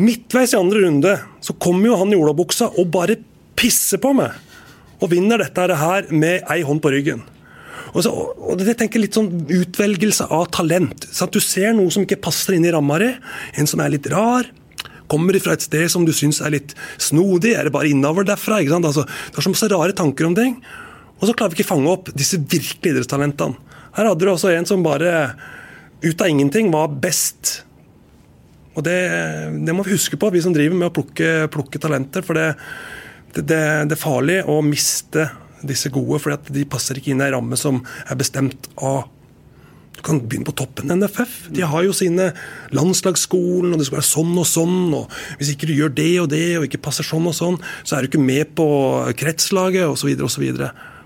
Midtveis i andre runde så kommer jo han i olabuksa og bare pisser på meg. Og vinner dette her med ei hånd på ryggen. Og, så, og det tenker litt sånn utvelgelse av talent. Så at Du ser noe som ikke passer inn i ramma di. En som er litt rar. Kommer fra et sted som du syns er litt snodig. Er det bare innover derfra? ikke? Altså, det er så masse rare tanker om ting. Og så klarer vi ikke fange opp disse virkelige idrettstalentene. Her hadde du også en som bare ut av ingenting var best. Og det, det, må vi huske på, vi som driver med å plukke, plukke talenter. For det, det, det, er farlig å miste disse gode, for de passer ikke inn i ei ramme som er bestemt av du kan begynne på toppen NFF. De har jo sine landslagsskolen, og det skal være sånn og sånn. og Hvis ikke du gjør det og det, og ikke passer sånn og sånn, så er du ikke med på kretslaget, osv. osv.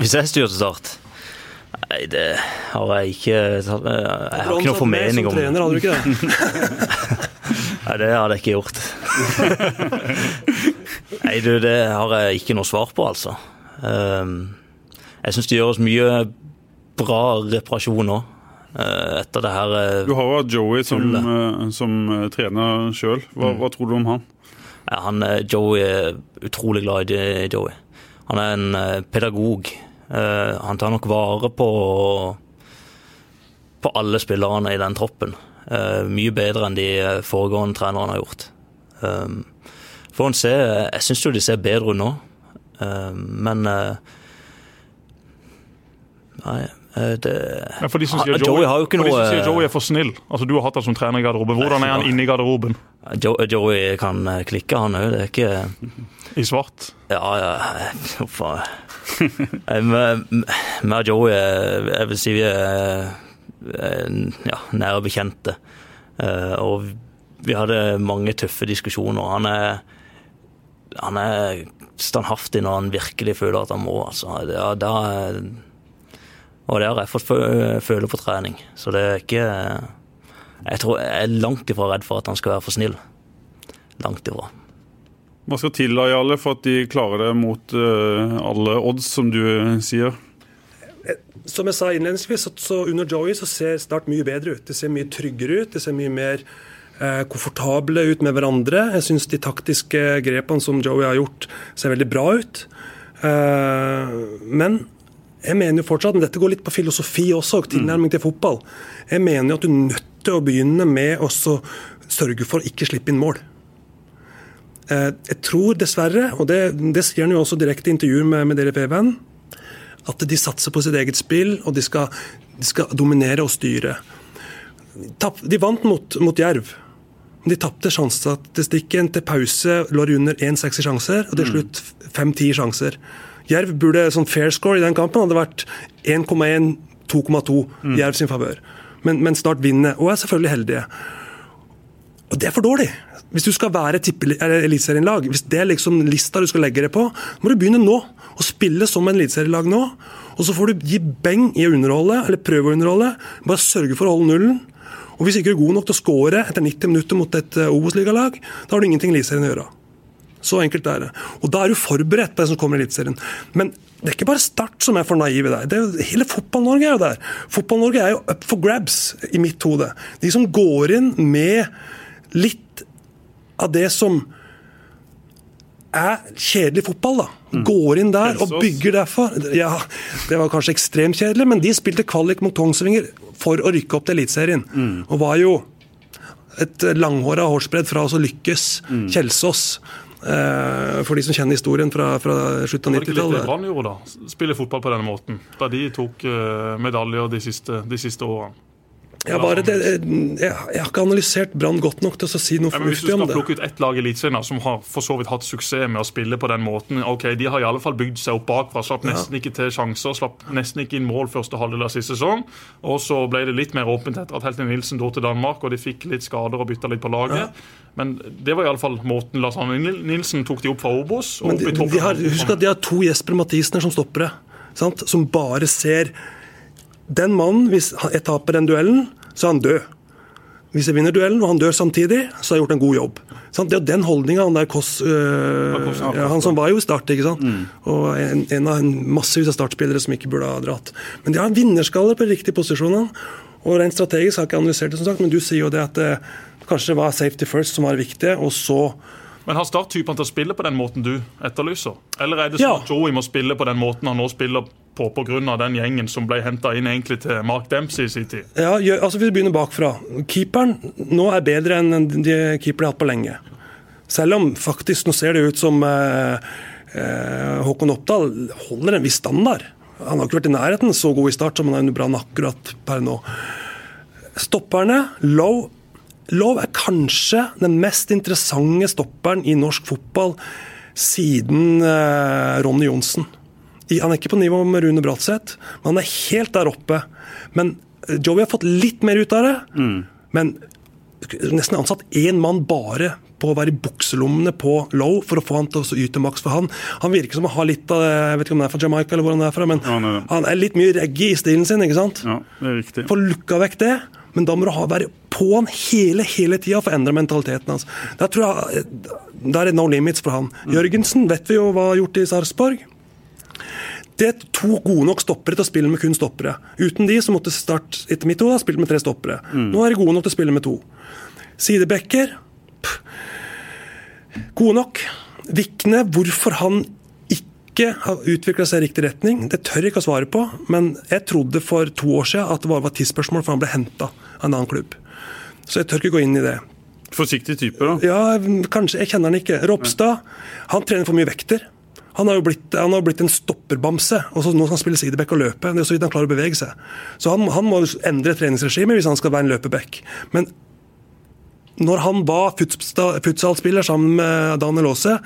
Hvis jeg styrte Start? Nei, det har jeg ikke Jeg har ikke noe formening om. Trener, hadde du ikke det? Nei, det hadde jeg ikke gjort. Nei, du, det har jeg ikke noe svar på, altså. Ehm, jeg syns det gjøres mye bra reparasjon nå. Eh, etter det her eh, Du har jo hatt Joey som, eh, som trener sjøl. Hva, mm. hva, tror du om han? Ja, han Joey er utrolig glad i Joey. Han er en pedagog Eh, han tar nok vare på, på alle spillerne i den troppen. Eh, mye bedre enn de foregående trenerne har gjort. Får en se Jeg syns jo de ser bedre ut nå, men Nei, det sier Joey, Joey, har jo ikke noe, for de som sier Joey er for snill. Altså Du har hatt han som trener i garderoben. Hvordan er han inne i garderoben? Joey kan klikke, han òg. Det er ikke I svart? Ja, ja. Uff Vi og Joey jeg vil si vi er ja, nære bekjente. Eh, og vi hadde mange tøffe diskusjoner. Han er, han er standhaftig når han virkelig føler at han må. Altså. Det, da, og det har jeg fått føle på trening. Så det er ikke Jeg tror jeg er langt ifra redd for at han skal være for snill. Langt ifra. Hva skal til da, Jarle, for at de klarer det mot uh, alle odds, som du sier? Som jeg sa innledningsvis, så, under Joey så ser Start mye bedre ut. Det ser mye tryggere ut. Det ser mye mer eh, komfortable ut med hverandre. Jeg syns de taktiske grepene som Joey har gjort, ser veldig bra ut. Eh, men jeg mener jo fortsatt, men dette går litt på filosofi også, og tilnærming til fotball. Jeg mener jo at du er nødt til å begynne med å sørge for å ikke slippe inn mål. Eh, jeg tror dessverre, og det, det sier han jo også direkte i intervjuer med, med dere PV-en, at de satser på sitt eget spill, og de skal, de skal dominere og styre. De vant mot, mot Jerv. De tapte sjansestatistikken til pause, lå under 1,60 sjanser, og til mm. slutt 5-10 sjanser. Jerv burde, sånn fair score i den kampen hadde vært 1,1, 2,2 mm. Jerv sin favør. Men, men, snart vinner, og er selvfølgelig heldige. Og det er for dårlig. Hvis du skal være eliteserielag, hvis det er liksom lista du skal legge deg på, må du begynne nå. Å spille som en eliteserielag nå. Og så får du gi beng i å underholde, eller prøve å underholde. Bare sørge for å holde nullen. Og Hvis ikke du er god nok til å skåre etter 90 minutter mot et uh, Obos-ligalag, da har du ingenting i Eliteserien å gjøre. Så enkelt er det. Og Da er du forberedt på det som kommer i Eliteserien. Men det er ikke bare Start som er for naive der. Det er jo, hele Fotball-Norge er jo der. Fotball-Norge er jo up for grabs i mitt hode. De som går inn med litt av det som er kjedelig fotball, da. Mm. Går inn der og bygger derfor. Ja, det var kanskje ekstremt kjedelig, men de spilte kvalik mot Kongsvinger for å rykke opp til Eliteserien. Mm. Og var jo et langhåra hårsbredd fra å lykkes. Mm. Kjelsås. Eh, for de som kjenner historien fra, fra slutten av 90-tallet. Var det ikke litt det Brann gjorde, da? Spille fotball på denne måten. Da de tok uh, medaljer de siste, de siste årene. Jeg, bare, det, jeg, jeg, har ikke analysert Brann godt nok til å si noe fornuftig om det. Hvis du skal plukke ut ett lag i Eliteserien som har for så vidt hatt suksess med å spille på den måten ok, De har i alle fall bygd seg opp bakfra, slapp nesten ikke til sjanser, slapp nesten ikke inn mål første halvdel av siste sesong. Og så ble det litt mer åpent etter at Helten Nilsen dro til Danmark, og de fikk litt skader og bytta litt på laget. Ja. Men det var iallfall måten Lars Arne Nilsen tok de opp fra Obos. Men de, de har, husk at de har to Jesper Mathisen som stoppere, sant? som bare ser den mannen, hvis jeg taper den duellen så er han død. Hvis jeg vinner duellen og han dør samtidig, så har jeg gjort en god jobb. Det er den holdninga han der Koss øh, Han som var jo i Start, ikke sant. Mm. Og en, en, av en massevis av startspillere som ikke burde ha dratt. Men de har en vinnerskalle på de riktige posisjonene. Og rent strategisk har jeg ikke analysert det, som sagt, men du sier jo det at det, kanskje det var safety first som var viktig, og så men har Start-typene til å spille på den måten du etterlyser? Eller er det sånn ja. at Joey må spille på den måten han nå spiller på pga. den gjengen som ble henta inn egentlig til Mark Dempsey i sin tid? Ja, altså Vi begynner bakfra. Keeperen nå er bedre enn de keeperne har hatt på lenge. Selv om faktisk nå ser det ut som eh, eh, Håkon Oppdal holder en viss standard. Han har ikke vært i nærheten så god i start som han er under Brann akkurat per nå. Stopperne, Low Low er kanskje den mest interessante stopperen i norsk fotball siden eh, Ronny Johnsen. Han er ikke på nivå med Rune Bratseth, men han er helt der oppe. Men eh, Joey har fått litt mer ut av det. Mm. Men nesten ansatt én mann bare på å være i bukselommene på Low for å få han til å yte maks for han. Han virker som å ha litt av Jeg vet ikke om han er fra Jamaica eller hvor han er fra, men ja, han, er. han er litt mye reggae i stilen sin, ikke sant? Ja, det er riktig. Få lukka vekk det. Men da må du ha, være på han hele hele tida for å endre mentaliteten hans. Der tror jeg, der er no limits for han. Mm. Jørgensen vet vi jo hva har gjort i Sarpsborg. Det er to gode nok stoppere til å spille med kun stoppere. Uten de så måtte Start etter mitt hode ha spilt med tre stoppere. Mm. Nå er de gode nok til å spille med to. Sidebacker gode nok. Vikne, hvorfor han ikke har utvikla seg i riktig retning, det tør jeg ikke å svare på. Men jeg trodde for to år siden at det bare var tidsspørsmål for han ble henta av en annen klubb. Så jeg tør ikke gå inn i det. Forsiktig type, da? Ja, kanskje. Jeg kjenner han ikke. Ropstad han trener for mye vekter. Han har jo blitt, han har blitt en stopperbamse. og så Nå skal han spille sideback og løpe. Det er så vidt han klarer å bevege seg. Så han, han må endre treningsregimet hvis han skal være en løpeback. Men når han var futsalspiller sammen med Daniel Aase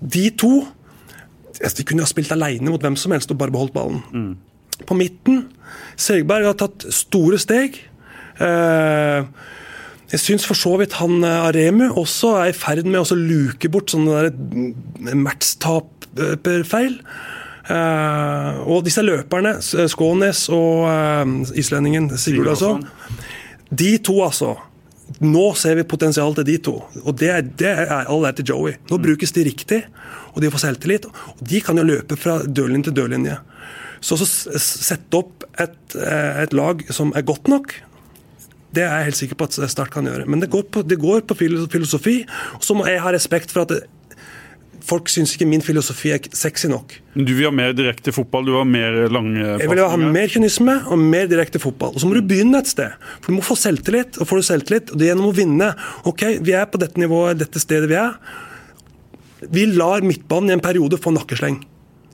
De to de kunne ha spilt alene mot hvem som helst og bare beholdt ballen. Mm. På midten Segberg har tatt store steg. Eh, jeg syns for så vidt han eh, Aremu også er i ferd med å luke bort sånne matchtap feil. Uh, og disse løperne, Skånes og uh, islendingen Sigurd, altså. De to, altså. Nå ser vi potensial til de to. Og det, det er all ære til Joey. Nå mm. brukes de riktig, og de får selvtillit. Og de kan jo løpe fra dørlinje til dørlinje. Så å sette opp et, eh, et, lag som er godt nok, det er jeg helt sikker på at Start kan gjøre. Men det går på, det går på filosofi. Og så må jeg ha respekt for at folk syns ikke min filosofi er sexy nok. Du vil ha mer direkte fotball, du vil ha mer lange Jeg vil ha mer kynisme og mer direkte fotball. Og så må du begynne et sted. For du må få selvtillit, og får du selvtillit, og det er gjennom å vinne. Ok, vi er på dette nivået, dette stedet vi er. Vi lar midtbanen i en periode få nakkesleng.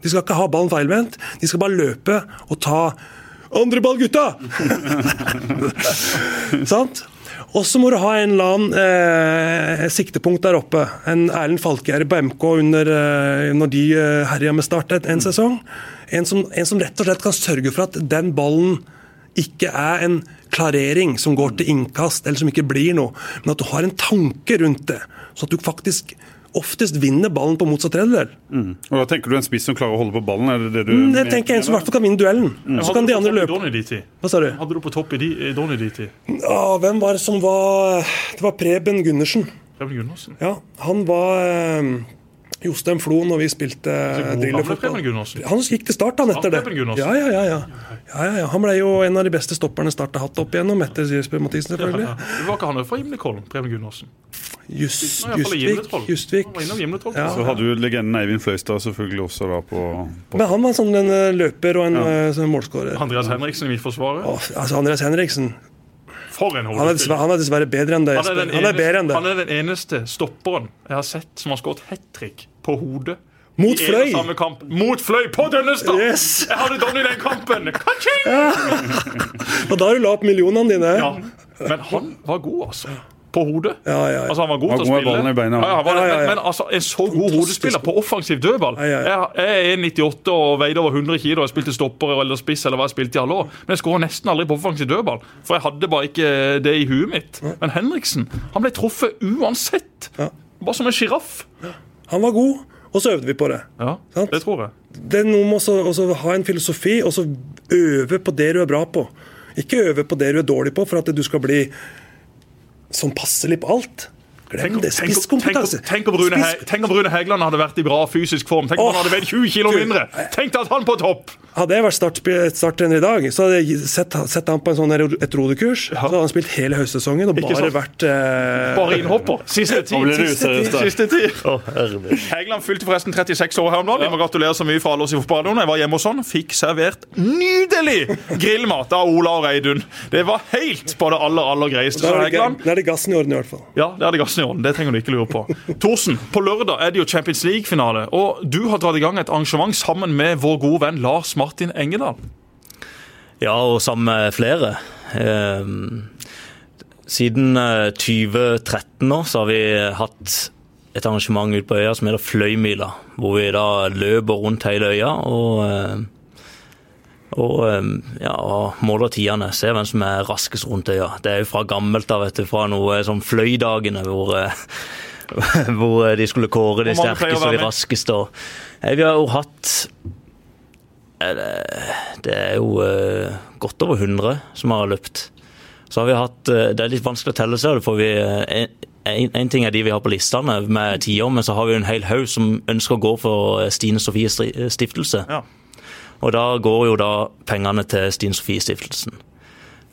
De skal ikke ha ballen feilvendt, de skal bare løpe og ta andre ball, gutta! Sant? Og så må du ha en eller annen eh, siktepunkt der oppe. En Erlend Falkgjerde på MK under, eh, når de eh, herja med Start en, en sesong. En som, en som rett og slett kan sørge for at den ballen ikke er en klarering som går til innkast, eller som ikke blir noe, men at du har en tanke rundt det. Så at du faktisk oftest vinner ballen på motsatt tredjedel. Mm. Og da tenker du en spiss som klarer å holde på ballen? er det det du... Mm, jeg tenker en som i hvert fall kan vinne duellen. Mm. Så kan de andre løpe. Hva sa du? Hadde du på topp i, Donny DT. tid? Ja, hvem var det som var Det var Preben Gundersen. Preben Gundersen? Ja, han var eh, Jostein Flo når vi spilte drillerfotball. Han gikk til start han etter det. Ja, ja, ja, ja. ja, ja Han ble jo en av de beste stopperne Start har hatt opp igjennom etter Jesper Mathisen, selvfølgelig. Det var ikke han fra Gimlekollen, Preben Gundersen? Just, Justvik. Så hadde du legenden Eivind Fløystad selvfølgelig også da på, på Men han var sånn en eh, løper og en ja. sånn målskårer. Andreas Henriksen i Midtforsvaret? altså Andreas Henriksen for en han, er han er dessverre bedre enn det. Han er, han er, bedre enn det. han er den eneste stopperen jeg har sett som har skåret hat trick på hodet. Mot Fløy! Mot Fløy på Dønnestad! Yes. Jeg hadde Donny den kampen! Ja. Og da har du la opp millionene dine. Ja. Men han var god, altså på hodet. Ja, ja, ja. Altså Han var god til å spille. Beina, men, men, altså, en så god hodespiller på offensiv dødball Jeg, jeg er 98 og veide over 100 kg og jeg spilte stopper eller spiss eller hva jeg spilte i alle år. Men jeg skåra nesten aldri på offensiv dødball, for jeg hadde bare ikke det i huet mitt. Men Henriksen han ble truffet uansett. Bare som en sjiraff. Han var god, og så øvde vi på det. Ja, det tror jeg. Det er noe med å ha en filosofi og så øve på det du er bra på. Ikke øve på det du er dårlig på for at du skal bli som passer litt på alt. Glem det. Spisskompetanse. Tenk, om Rune, tenk om Rune Hægeland hadde vært i bra fysisk form. Tenk om oh, han hadde veid 20 kg mindre. Tenk deg at han på topp! Hadde jeg vært starttrener start i dag, så hadde jeg sett, sett han på en sånn et rodekurs. Ja. Så hadde han spilt hele høstsesongen og bare vært eh... Bare innhopper. Siste tid. Siste tid. Oh, Hægeland fylte forresten 36 år her om dagen. Jeg må gratulere så mye for alle oss i fotballen. Jeg var hjemme hos han, fikk servert nydelig grillmat av Ola og Reidun. Det var helt på det aller, aller greieste. Da er er det gassen i orden, i hvert fall. Ja, det er det gassen i Det trenger du ikke lure på. Thorsen, på lørdag er det jo Champions League-finale. Og du har dratt i gang et arrangement sammen med vår gode venn Lars Martin Engedal. Ja, og sammen med flere. Ehm, siden 2013 eh, så har vi hatt et arrangement ute på øya som heter Fløymila. Hvor vi da løper rundt hele øya og eh, og ja, måler tidene. Ser hvem som er raskest rundt øya. Det er jo fra gammelt av, vet du, fra noe sånn Fløydagene hvor, eh, hvor de skulle kåre de sterkeste og de raskeste. Vi har jo hatt Det er jo eh, godt over 100 som har løpt. Så har vi hatt eh, Det er litt vanskelig å telle seg, for vi en, en, ting er de vi har på listene med tiår, men så har vi en hel haug som ønsker å gå for Stine Sofies stiftelse. Ja. Og da går jo da pengene til Stine Sofie-stiftelsen.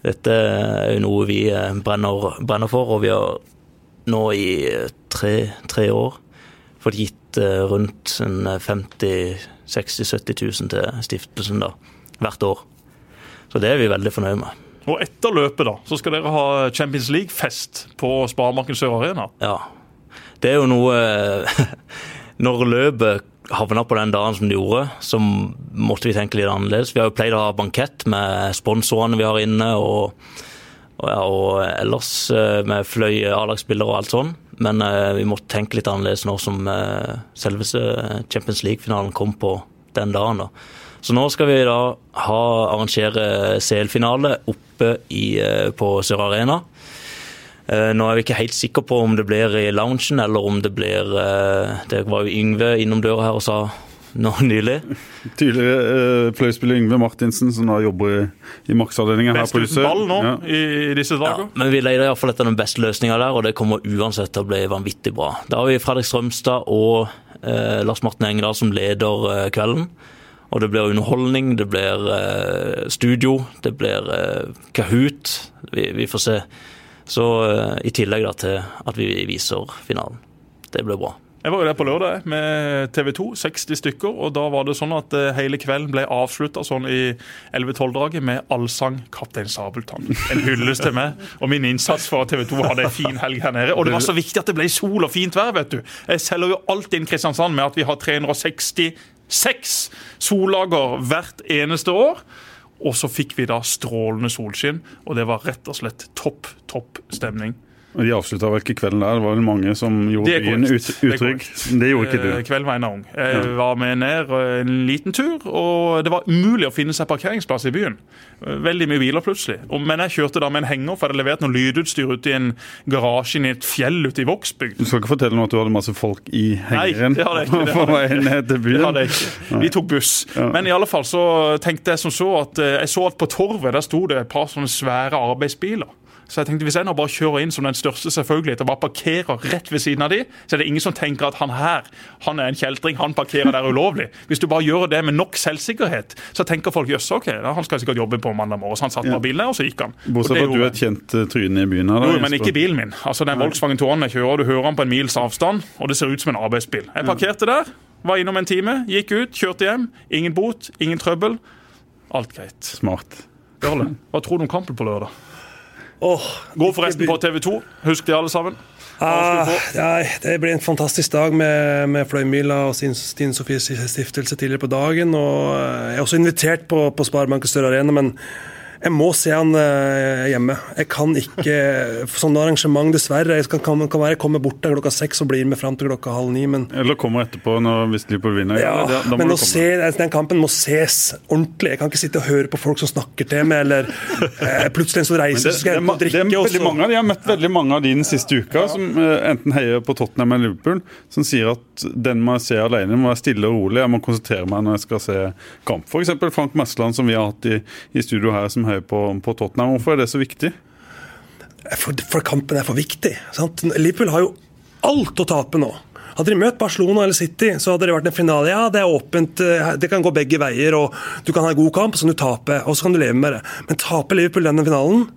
Dette er jo noe vi eh, brenner, brenner, for, og vi har nå i eh, tre, tre år fått gitt eh, rundt 50 60 70 000 til stiftelsen da, hvert år. Så det er vi veldig fornøyd med. Og etter løpet da, så skal dere ha Champions League-fest på Sparebanken Sør Arena? Ja. Det er jo noe Når løpet havna på den dagen som de gjorde, så måtte vi tenke litt annerledes. Vi har jo pleid å ha bankett med sponsorene vi har inne, og, og, ja, og ellers eh, med fløy A-lagsspillere og alt sånn. Men uh, vi måtte tenke litt annerledes nå som uh, selveste Champions League-finalen kom på den dagen. da. Så nå skal vi da ha, arrangere CL-finale oppe i, uh, på Sør Arena. Eh, nå er vi ikke helt sikre på om det blir i loungen eller om det blir eh, Det var jo Yngve innom døra her og sa nå nylig. Tidligere uh, fløyspiller Yngve Martinsen, som da jobber i, i maksavdelinga her på huset. ball nå ja. i, i, disse dager. Ja, men vi leter iallfall etter den beste løsninga der, og det kommer uansett til å bli vanvittig bra. Da har vi Fredrik Strømstad og eh, Lars Martin Engedal som leder eh, kvelden. Og det blir underholdning, det blir studio, det blir Kahoot. Vi, vi får se. Så eh, I tillegg da til at vi viser finalen. Det blir bra. Jeg var jo der på lørdag med TV 2, 60 stykker. og Da var det sånn at eh, hele kvelden ble avslutta sånn i 11-12-draget med allsang 'Kaptein Sabeltann'. En hyllest til meg og min innsats for at TV 2 hadde en fin helg her nede. Og det var så viktig at det ble sol og fint vær, vet du. Jeg selger jo alt inn Kristiansand med at vi har 366 sollager hvert eneste år. Og så fikk vi da strålende solskinn, og det var rett og slett topp, topp stemning. De avslutta vel ikke kvelden der? Det var vel mange som gjorde byen ut, utrygg. Det, Det gjorde ikke Eh, du. Kvelden var ennå ung. Jeg var med ned eh, en liten tur, og det var umulig å finne seg parkeringsplass i byen. Eh, Veldig mye biler plutselig. Men jeg kjørte da med en henger, for jeg hadde levert noe lydutstyr ut i en garasje i et fjell ute i Vågsbygd. Du skal ikke fortelle nå at du hadde masse folk i hengeren det hadde jeg ikke, det hadde jeg ikke. til Det hadde jeg ikke. Vi tok buss. Men i alle fall så tenkte jeg som så at eh, jeg så at på torvet der sto det et par sånne svære arbeidsbiler. Så jeg tenkte hvis jeg nå bare kjører inn som den største selvfølgelighet og bare parkerer rett ved siden av de, så er det ingen som tenker at han her han er en kjeltring, han parkerer der ulovlig. Hvis du bare gjør det med nok selvsikkerhet, så tenker folk jøss, ok, da, han skal sikkert jobbe på mandag morgen. Så han satt på bilen der, og så gikk han. Bortsett fra at du er et kjent eh, tryne i byen her. da, jo, men ikke bilen min. Altså Den Volkswagen Touren jeg kjører, du hører han på en mils avstand, og det ser ut som en arbeidsbil. Jeg parkerte der, var innom en time, gikk ut, kjørte hjem. Ingen bot, ingen trøbbel. Alt greit. Smart. Jarle, hva tror du om kampen på lørdag? Åh, Gå forresten på TV 2. Husk det, alle sammen. Ah, nei, det blir en fantastisk dag med, med Fløymila og Stine Stine Sofies stiftelse tidligere på dagen. og eh, Jeg er også invitert på, på Sparebanken Større Arena, men jeg må se han eh, hjemme. Jeg kan ikke Sånne arrangement, dessverre. Jeg kan, kan, kan være jeg kommer bort der klokka seks og blir med fram til klokka halv ni, men Eller kommer etterpå når, hvis Liverpool vinner. ja, må men se, den kampen må ses ordentlig. Jeg kan ikke sitte og høre på folk som snakker til meg, eller eh, plutselig en som reiser, så skal jeg det, drikke. er og veldig mange av de, Jeg har møtt veldig mange av de den siste uka som eh, enten heier på Tottenham eller Liverpool, som sier at den må jeg se alene, må være stille og rolig. Jeg må konsentrere meg når jeg skal se kamp. F.eks. Frank Mesland, som vi har hatt i, i studio her, som heier på, på Tottenham. Hvorfor er det så viktig? for, for kampen er for viktig. Sant? Liverpool har jo alt å tape nå. Hadde de møtt Barcelona eller City, så hadde det vært en finale. Ja, det er åpent, eh, det kan gå begge veier. og Du kan ha en god kamp, så kan du tape, og så kan du leve med det. Men taper Liverpool denne finalen,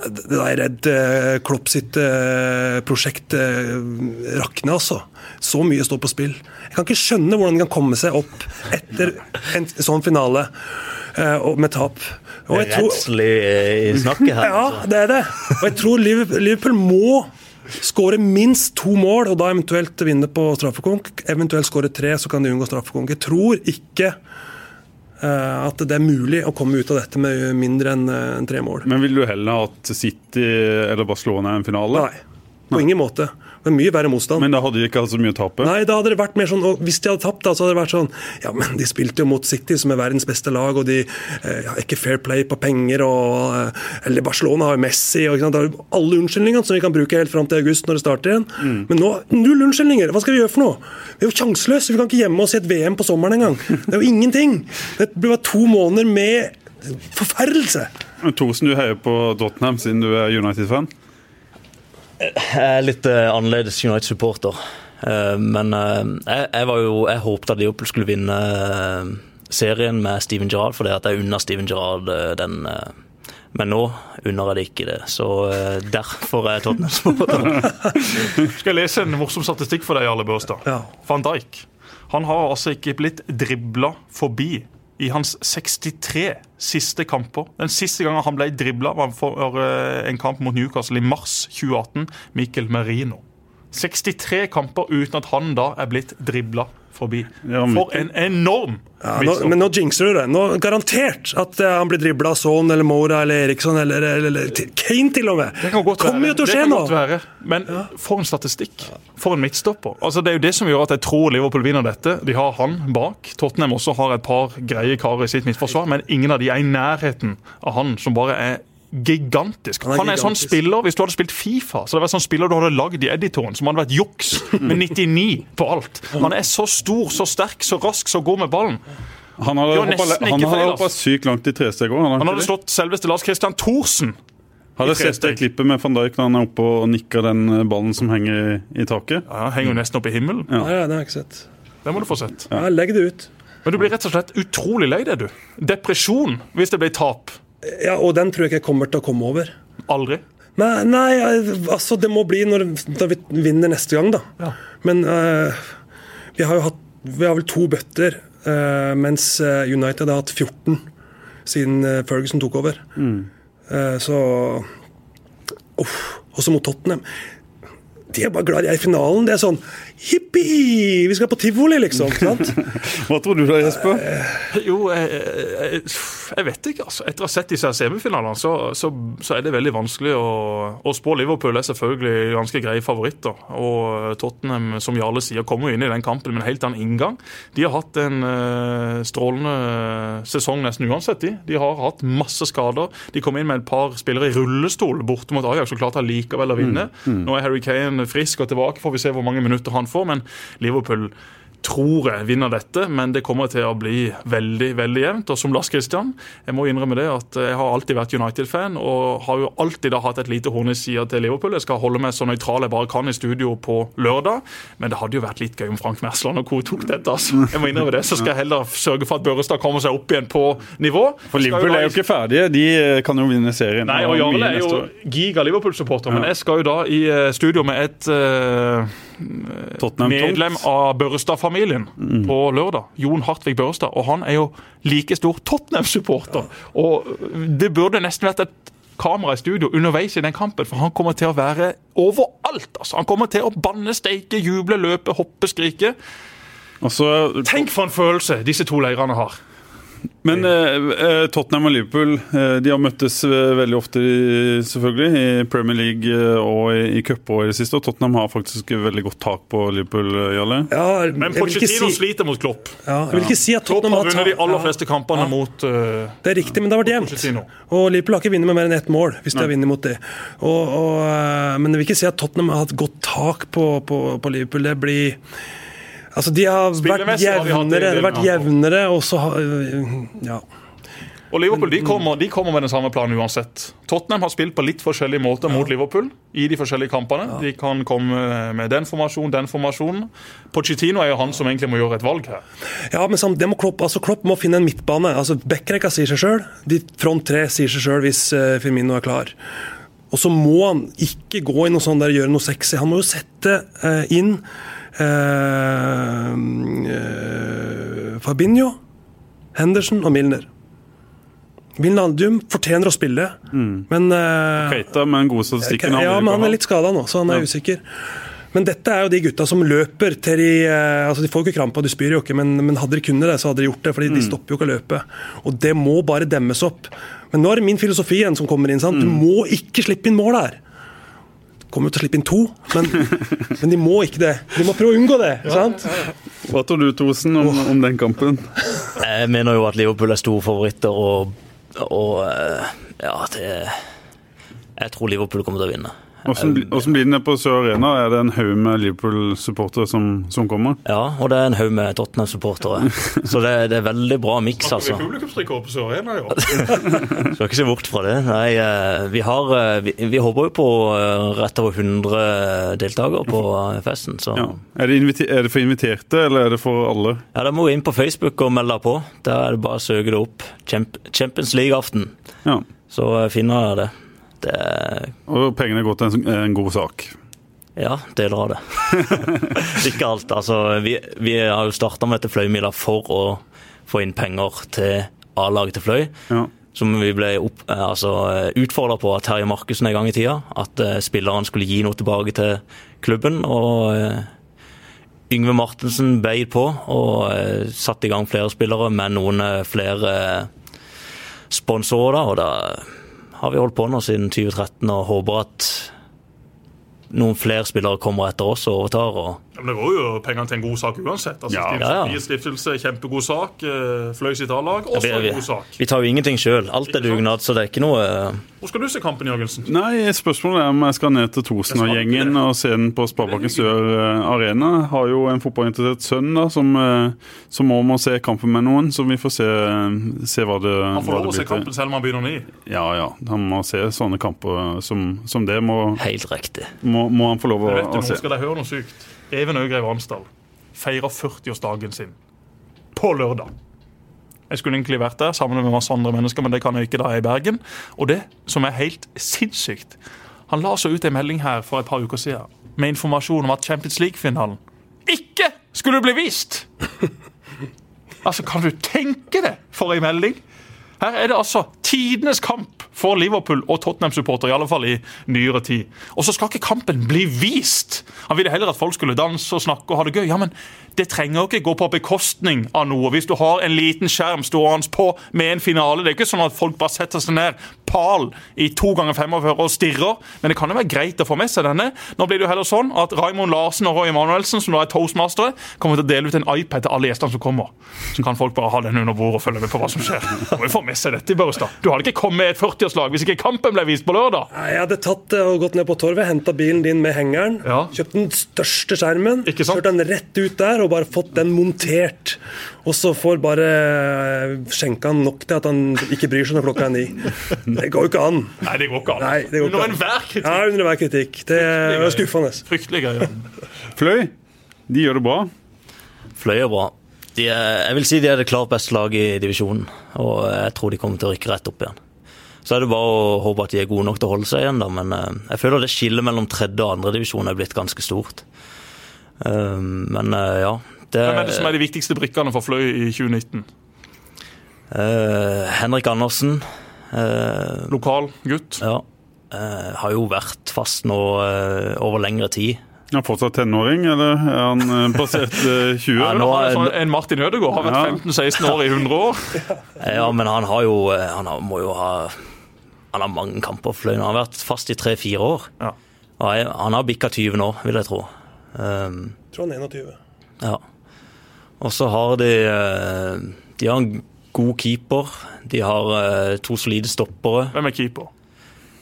da er jeg redd eh, Klopp sitt eh, prosjekt rakner, altså. Så mye står på spill. Jeg kan ikke skjønne hvordan de kan komme seg opp etter en sånn finale med tap. Og jeg tror- Redselig eh, i snakket her. ja, det er det. Og jeg tror Liverpool, Liverpool må skåre minst to mål, og da eventuelt vinne på straffekonk. Eventuelt skåre tre, så kan de unngå straffekonk. Jeg tror ikke eh, at det er mulig å komme ut av dette med mindre enn eh, tre mål. Men vil du heller at City eller Barcelona er en finale? Nei, på ingen måte. Det er mye verre motstand. Men da hadde de ikke hatt så mye å tape? Nei, da hadde det vært mer sånn, og Hvis de hadde tapt, da, så hadde det vært sånn Ja, men de spilte jo mot City, som er verdens beste lag, og de eh, har ikke fair play på penger, og eh, Eller Barcelona har jo Messi, og ikke sant? Det er jo alle unnskyldningene som vi kan bruke helt fram til august når det starter igjen. Men nå null unnskyldninger! Hva skal vi gjøre for noe? Vi er jo sjanseløse! Vi kan ikke gjemme oss i et VM på sommeren engang. Det er jo ingenting! Det blir bare to måneder med forferdelse. Thorsen, du heier på Tottenham siden du er United-fan. Jeg er litt eh, annerledes United-supporter. Eh, men eh, jeg, jeg var jo Jeg håpet at Liverpool skulle vinne serien med Steven Gerrard, fordi at jeg unner Steven Gerrard den Men nå unner jeg det ikke det. Så derfor er jeg Tottenham-supporter. Skal jeg lese en morsom statistikk for deg, Jarle Børstad? Ja. Van Dijk han har altså ikke blitt dribla forbi i hans 63 siste kamper. Den siste gangen han ble dribla, var for eh, en kamp mot Newcastle i mars 2018. Mikkel Merino. 63 kamper uten at han da er blitt dribla forbi. For en enorm Ja, nå, men nå jinxer du det. Nå, garantert at eh, han blir dribla av Son eller Mora eller Eriksson eller, eller, eller til- Kane til og med. Det kan godt kommer jo til å Det skje kan nå. godt være. Men for en statistikk. For en midtstopper. Altså, det er jo det som gjør at jeg tror Liverpool vinner dette. De har han bak. Tottenham også har et par greie karer i sitt midtforsvar, men ingen av de er i nærheten av han, som bare er gigantisk. Han er Han er sånn spiller, Hvis du hadde spilt Fifa, så det vært sånn spiller du hadde lagd i editoren, som hadde vært juks med 99 på alt. Han er så stor, så sterk, så rask, så god med ballen. Han hadde hoppa ass. sykt langt i tresteg òg. Han hadde slått selveste Lars Christian Thorsen. Hadde du sett det klippet med van Dijk når han er oppe og nikker den eh, ballen som henger i, i taket. Ja, han henger jo nesten opp i himmelen. Ja. Ja, ja, det har jeg ikke sett. Det må du få sett. Ja, legg det ut. Men du blir rett og slett utrolig lei deg, du. Depresjon hvis det blir tap. Ja, Og den tror jeg ikke jeg kommer til å komme over. Aldri. Nei, nei, altså det må bli når, når vi vinner neste gang, da. Ja. Men uh, vi har jo hatt Vi har vel to bøtter, uh, mens eh, United har hatt 14 siden Ferguson tok over. Eh, så Uff. Også mot Tottenham. De er bare glad de er i finalen. Det er sånn Jippi! Vi skal på tivoli, liksom. sant? Hva tror du da, Jesper? Jo, jeg, jeg, jeg vet ikke, altså. Etter å ha sett disse semifinalene, så, så, så er det veldig vanskelig å, å spå. Liverpool er selvfølgelig ganske greie favoritter. Og Tottenham, som Jarle sier, kommer jo inn i den kampen med en helt annen inngang. De har hatt en eh, strålende sesong nesten uansett, de. De har hatt masse skader. De kom inn med et par spillere i rullestol borte mot Ajax og klarte allikevel å vinne. Nå er Harry Kane frisk og tilbake, får vi se hvor mange minutter han får. Men Liverpool tror jeg vinner dette, men det kommer til å bli veldig veldig jevnt. Og som Lars Kristian, jeg må innrømme det at jeg har alltid vært United-fan, og har jo alltid da hatt et lite horn i sida til Liverpool. Jeg skal holde meg så nøytral jeg bare kan i studio på lørdag, men det hadde jo vært litt gøy om Frank Mersland og co. tok dette. altså. Jeg må innrømme det, Så skal jeg heller sørge for at Børrestad kommer seg opp igjen på nivå. For Liverpool er jo ikke ferdige. De eh, kan jo vinne serien. Nei, og Jarle er jo giga Liverpool-supporter, men jeg skal jo da i eh, studio med et Tottenham medlem av Børrestad-familien på lørdag. Jon Hartvig Børrestad. Og han er jo like stor Tottenham-supporter. Og det burde nesten vært et kamera i studio underveis i den kampen, for han kommer til å være overalt. altså. Han kommer til å banne, steike, juble, løpe, hoppe, skrike. Altså, Tenk for en følelse disse to leirene har. Men eh, eh, Tottenham og Liverpool eh, de har møttes eh, veldig ofte, i- selvfølgelig, i Premier League og i, i det siste. Og Tottenham har faktisk veldig godt tak på Liverpool, Jarle. Ja, Men Pochettino si, sliter mot Klopp. ja, jeg vil ikke si at Tottenham har har vunnet de aller fleste kampene mot uh, Det er riktig, men det har vært jevnt. Og Liverpool har ikke vunnet med mer enn ett mål, hvis de har vunnet mot det. Og, og, men jeg vil ikke si at Tottenham har hatt godt tak på, på, på Liverpool. Det blir Altså, de har vært jevnere, har vært jevnere, og så har Ja. Og Liverpool de kommer, de kommer med den samme planen uansett. Tottenham har spilt på litt forskjellige måter mot Liverpool i de forskjellige kampene. De kan komme med den formasjonen, den formasjonen. Pochettino er jo han som egentlig må gjøre et valg her. Ja, men sam- det må Klopp, altså Klopp må finne en midtbane. altså Backrekka sier seg sjøl. De front tre sier seg sjøl hvis eh, Firmino er klar. Og så må han ikke gå i noe sånn der, gjøre noe sexy. Han må jo sette eh, inn eh, eh, Fabinho, Henderson og Milner. Wijnaldum fortjener å spille, men eh, Keita med den gode statistikken. ja, men han er litt skada nå, så han er Ja. usikker. Men dette er jo de gutta som løper til de eh, altså De får jo ikke krampe og de spyr jo ikke, men, men hadde de kunnet det, så hadde de gjort det. fordi Mm. de stopper jo ikke å løpe. Og det må bare demmes opp. Men nå er det min filosofi igjen som kommer inn. sant? Du Mm. må ikke slippe inn mål her. Kommer til å slippe inn to, men, men de må ikke det. De må prøve å unngå det. sant? Hva tror du, Thosen, om, om den kampen? Jeg mener jo at Liverpool er store favoritter, og, og eh, ja, det Jeg tror Liverpool kommer til å vinne. Hvordan, blir det nede på Sør Arena? Er det en haug med Liverpool-supportere som, som kommer? Ja, og det er en haug med Tottenham-supportere. Så det, det er veldig bra miks, altså. publikumsrekord på Sør Arena i år. Skal ikke se bort fra det. Nei, eh, vi, har, eh, vi, vi håper jo på eh, rett over 100 deltakere på festen. Så Ja. Er, det er det for inviterte, eller er det for alle? Ja, Da må du inn på Facebook og melde deg på. Der er det bare å søke det opp. Champ Champions League-aften. Ja. Så finner jeg det. Det er Og pengene går til en, en god sak. Ja, deler av det. ikke alt. Altså, vi, vi har jo starta med dette Fløymila for å få inn penger til A-laget til Fløy. Ja. Som vi ble opp, eh, altså, utfordra på av Terje Markussen en gang i tida. At uh, spilleren skulle gi noe tilbake til klubben. Og uh, Yngve Martensen beit på og uh, satte i gang flere spillere med noen eh, flere eh, sponsorer. og da har vi holdt på nå siden 2013 og håper at noen flere spillere kommer etter oss og overtar. og men det går jo pengene til en god sak uansett. Altså, Ja. Stiftelse, Ja, ja. Stiftelse, kjempegod sak. eh, Fløy sitt A-lag, også vi, en god sak. vi tar jo ingenting sjøl. Alt er dugnad, så det er ikke noe eh, Hvor skal du se kampen, Jørgensen? Nei, spørsmålet er om jeg skal ned til Thosen og gjengen og se den på Sparebanken Sør eh, Arena. Har jo en fotballinteressert sønn da, som, som må, må se kampen med noen, så vi får se, se hva det, blir. Han får lov å se kampen selv om han begynner ny? Ja, ja. Han må se sånne kamper som, som det. Må, helt riktig. må, må han få lov å, å, se. nå skal de høre noe sykt. Even Øgrev Ansdal feirer 40-årsdagen sin på lørdag. Jeg skulle egentlig vært der sammen med masse andre mennesker, men det kan jeg ikke da jeg er i Bergen. Og det som er helt sinnssykt Han la så ut en melding her for et par uker siden med informasjon om at Champions League-finalen ikke skulle bli vist! Altså, Kan du tenke det for en melding? Her er det altså tidenes kamp for Liverpool og Tottenham-supportere, i alle fall i nyere tid. Og så skal ikke kampen bli vist! Han ville heller at folk skulle danse og snakke og ha det gøy. Ja, men det trenger ikke gå på bekostning av noe. Hvis du har en liten skjerm stående på med en finale Det er ikke sånn at folk bare setter seg ned pal i to ganger 45 og stirrer. Men det kan jo være greit å få med seg denne. Nå blir det jo heller sånn at Raymond Larsen og Roy Emanuelsen, som da er toastmastere, kommer til å dele ut en iPad til alle gjestene som kommer. Så kan folk bare ha den under bordet og følge med på hva som skjer. Må jo få med seg dette i Børstad. Du hadde ikke kommet med et 40-årslag hvis ikke kampen ble vist på lørdag. Nei, Jeg hadde tatt det og gått ned på torvet, henta bilen din med hengeren, Ja. kjøpt den største skjermen, kjørt den rett ut der og bare fått den montert. Og så får bare eh, skjenka han nok til at han ikke bryr seg når klokka er ni. Det går jo ikke an. Nei, det går ikke an. Nei, det går Under ikke an. enhver kritikk. Ja, under enhver kritikk. Det er skuffende. Fryktelig gøy. Fløy, de gjør det bra. Fløy er bra. De er, jeg vil si de er det klart beste laget i divisjonen, og jeg tror de kommer til å rykke rett opp igjen. Så er det bare å håpe at de er gode nok til å holde seg igjen, da, men eh, jeg føler det skillet mellom tredje og andre divisjon er blitt ganske stort. Eh, Men eh, ja det, Hvem er det som er de viktigste brikkene for Fløy i 2019? eh, Henrik Andersen eh, Lokal gutt. ja, eh, har jo vært fast nå over lengre tid. Er han fortsatt tenåring, eller er han passert eh, 20? Ja, nå- er en Martin Ødegaard har vært Ja. 15-16 år i 100 år. Ja, men han har jo Han har, må jo ha Han har mange kamper for Fløyen. Han har vært fast i tre-fire år. Ja. Og jeg, han har bikka 20 nå, vil jeg tro. Um, Trond tror han er 21. ja. Og så har de eh, De har en god keeper. De har eh, to solide stoppere. Hvem er keeper?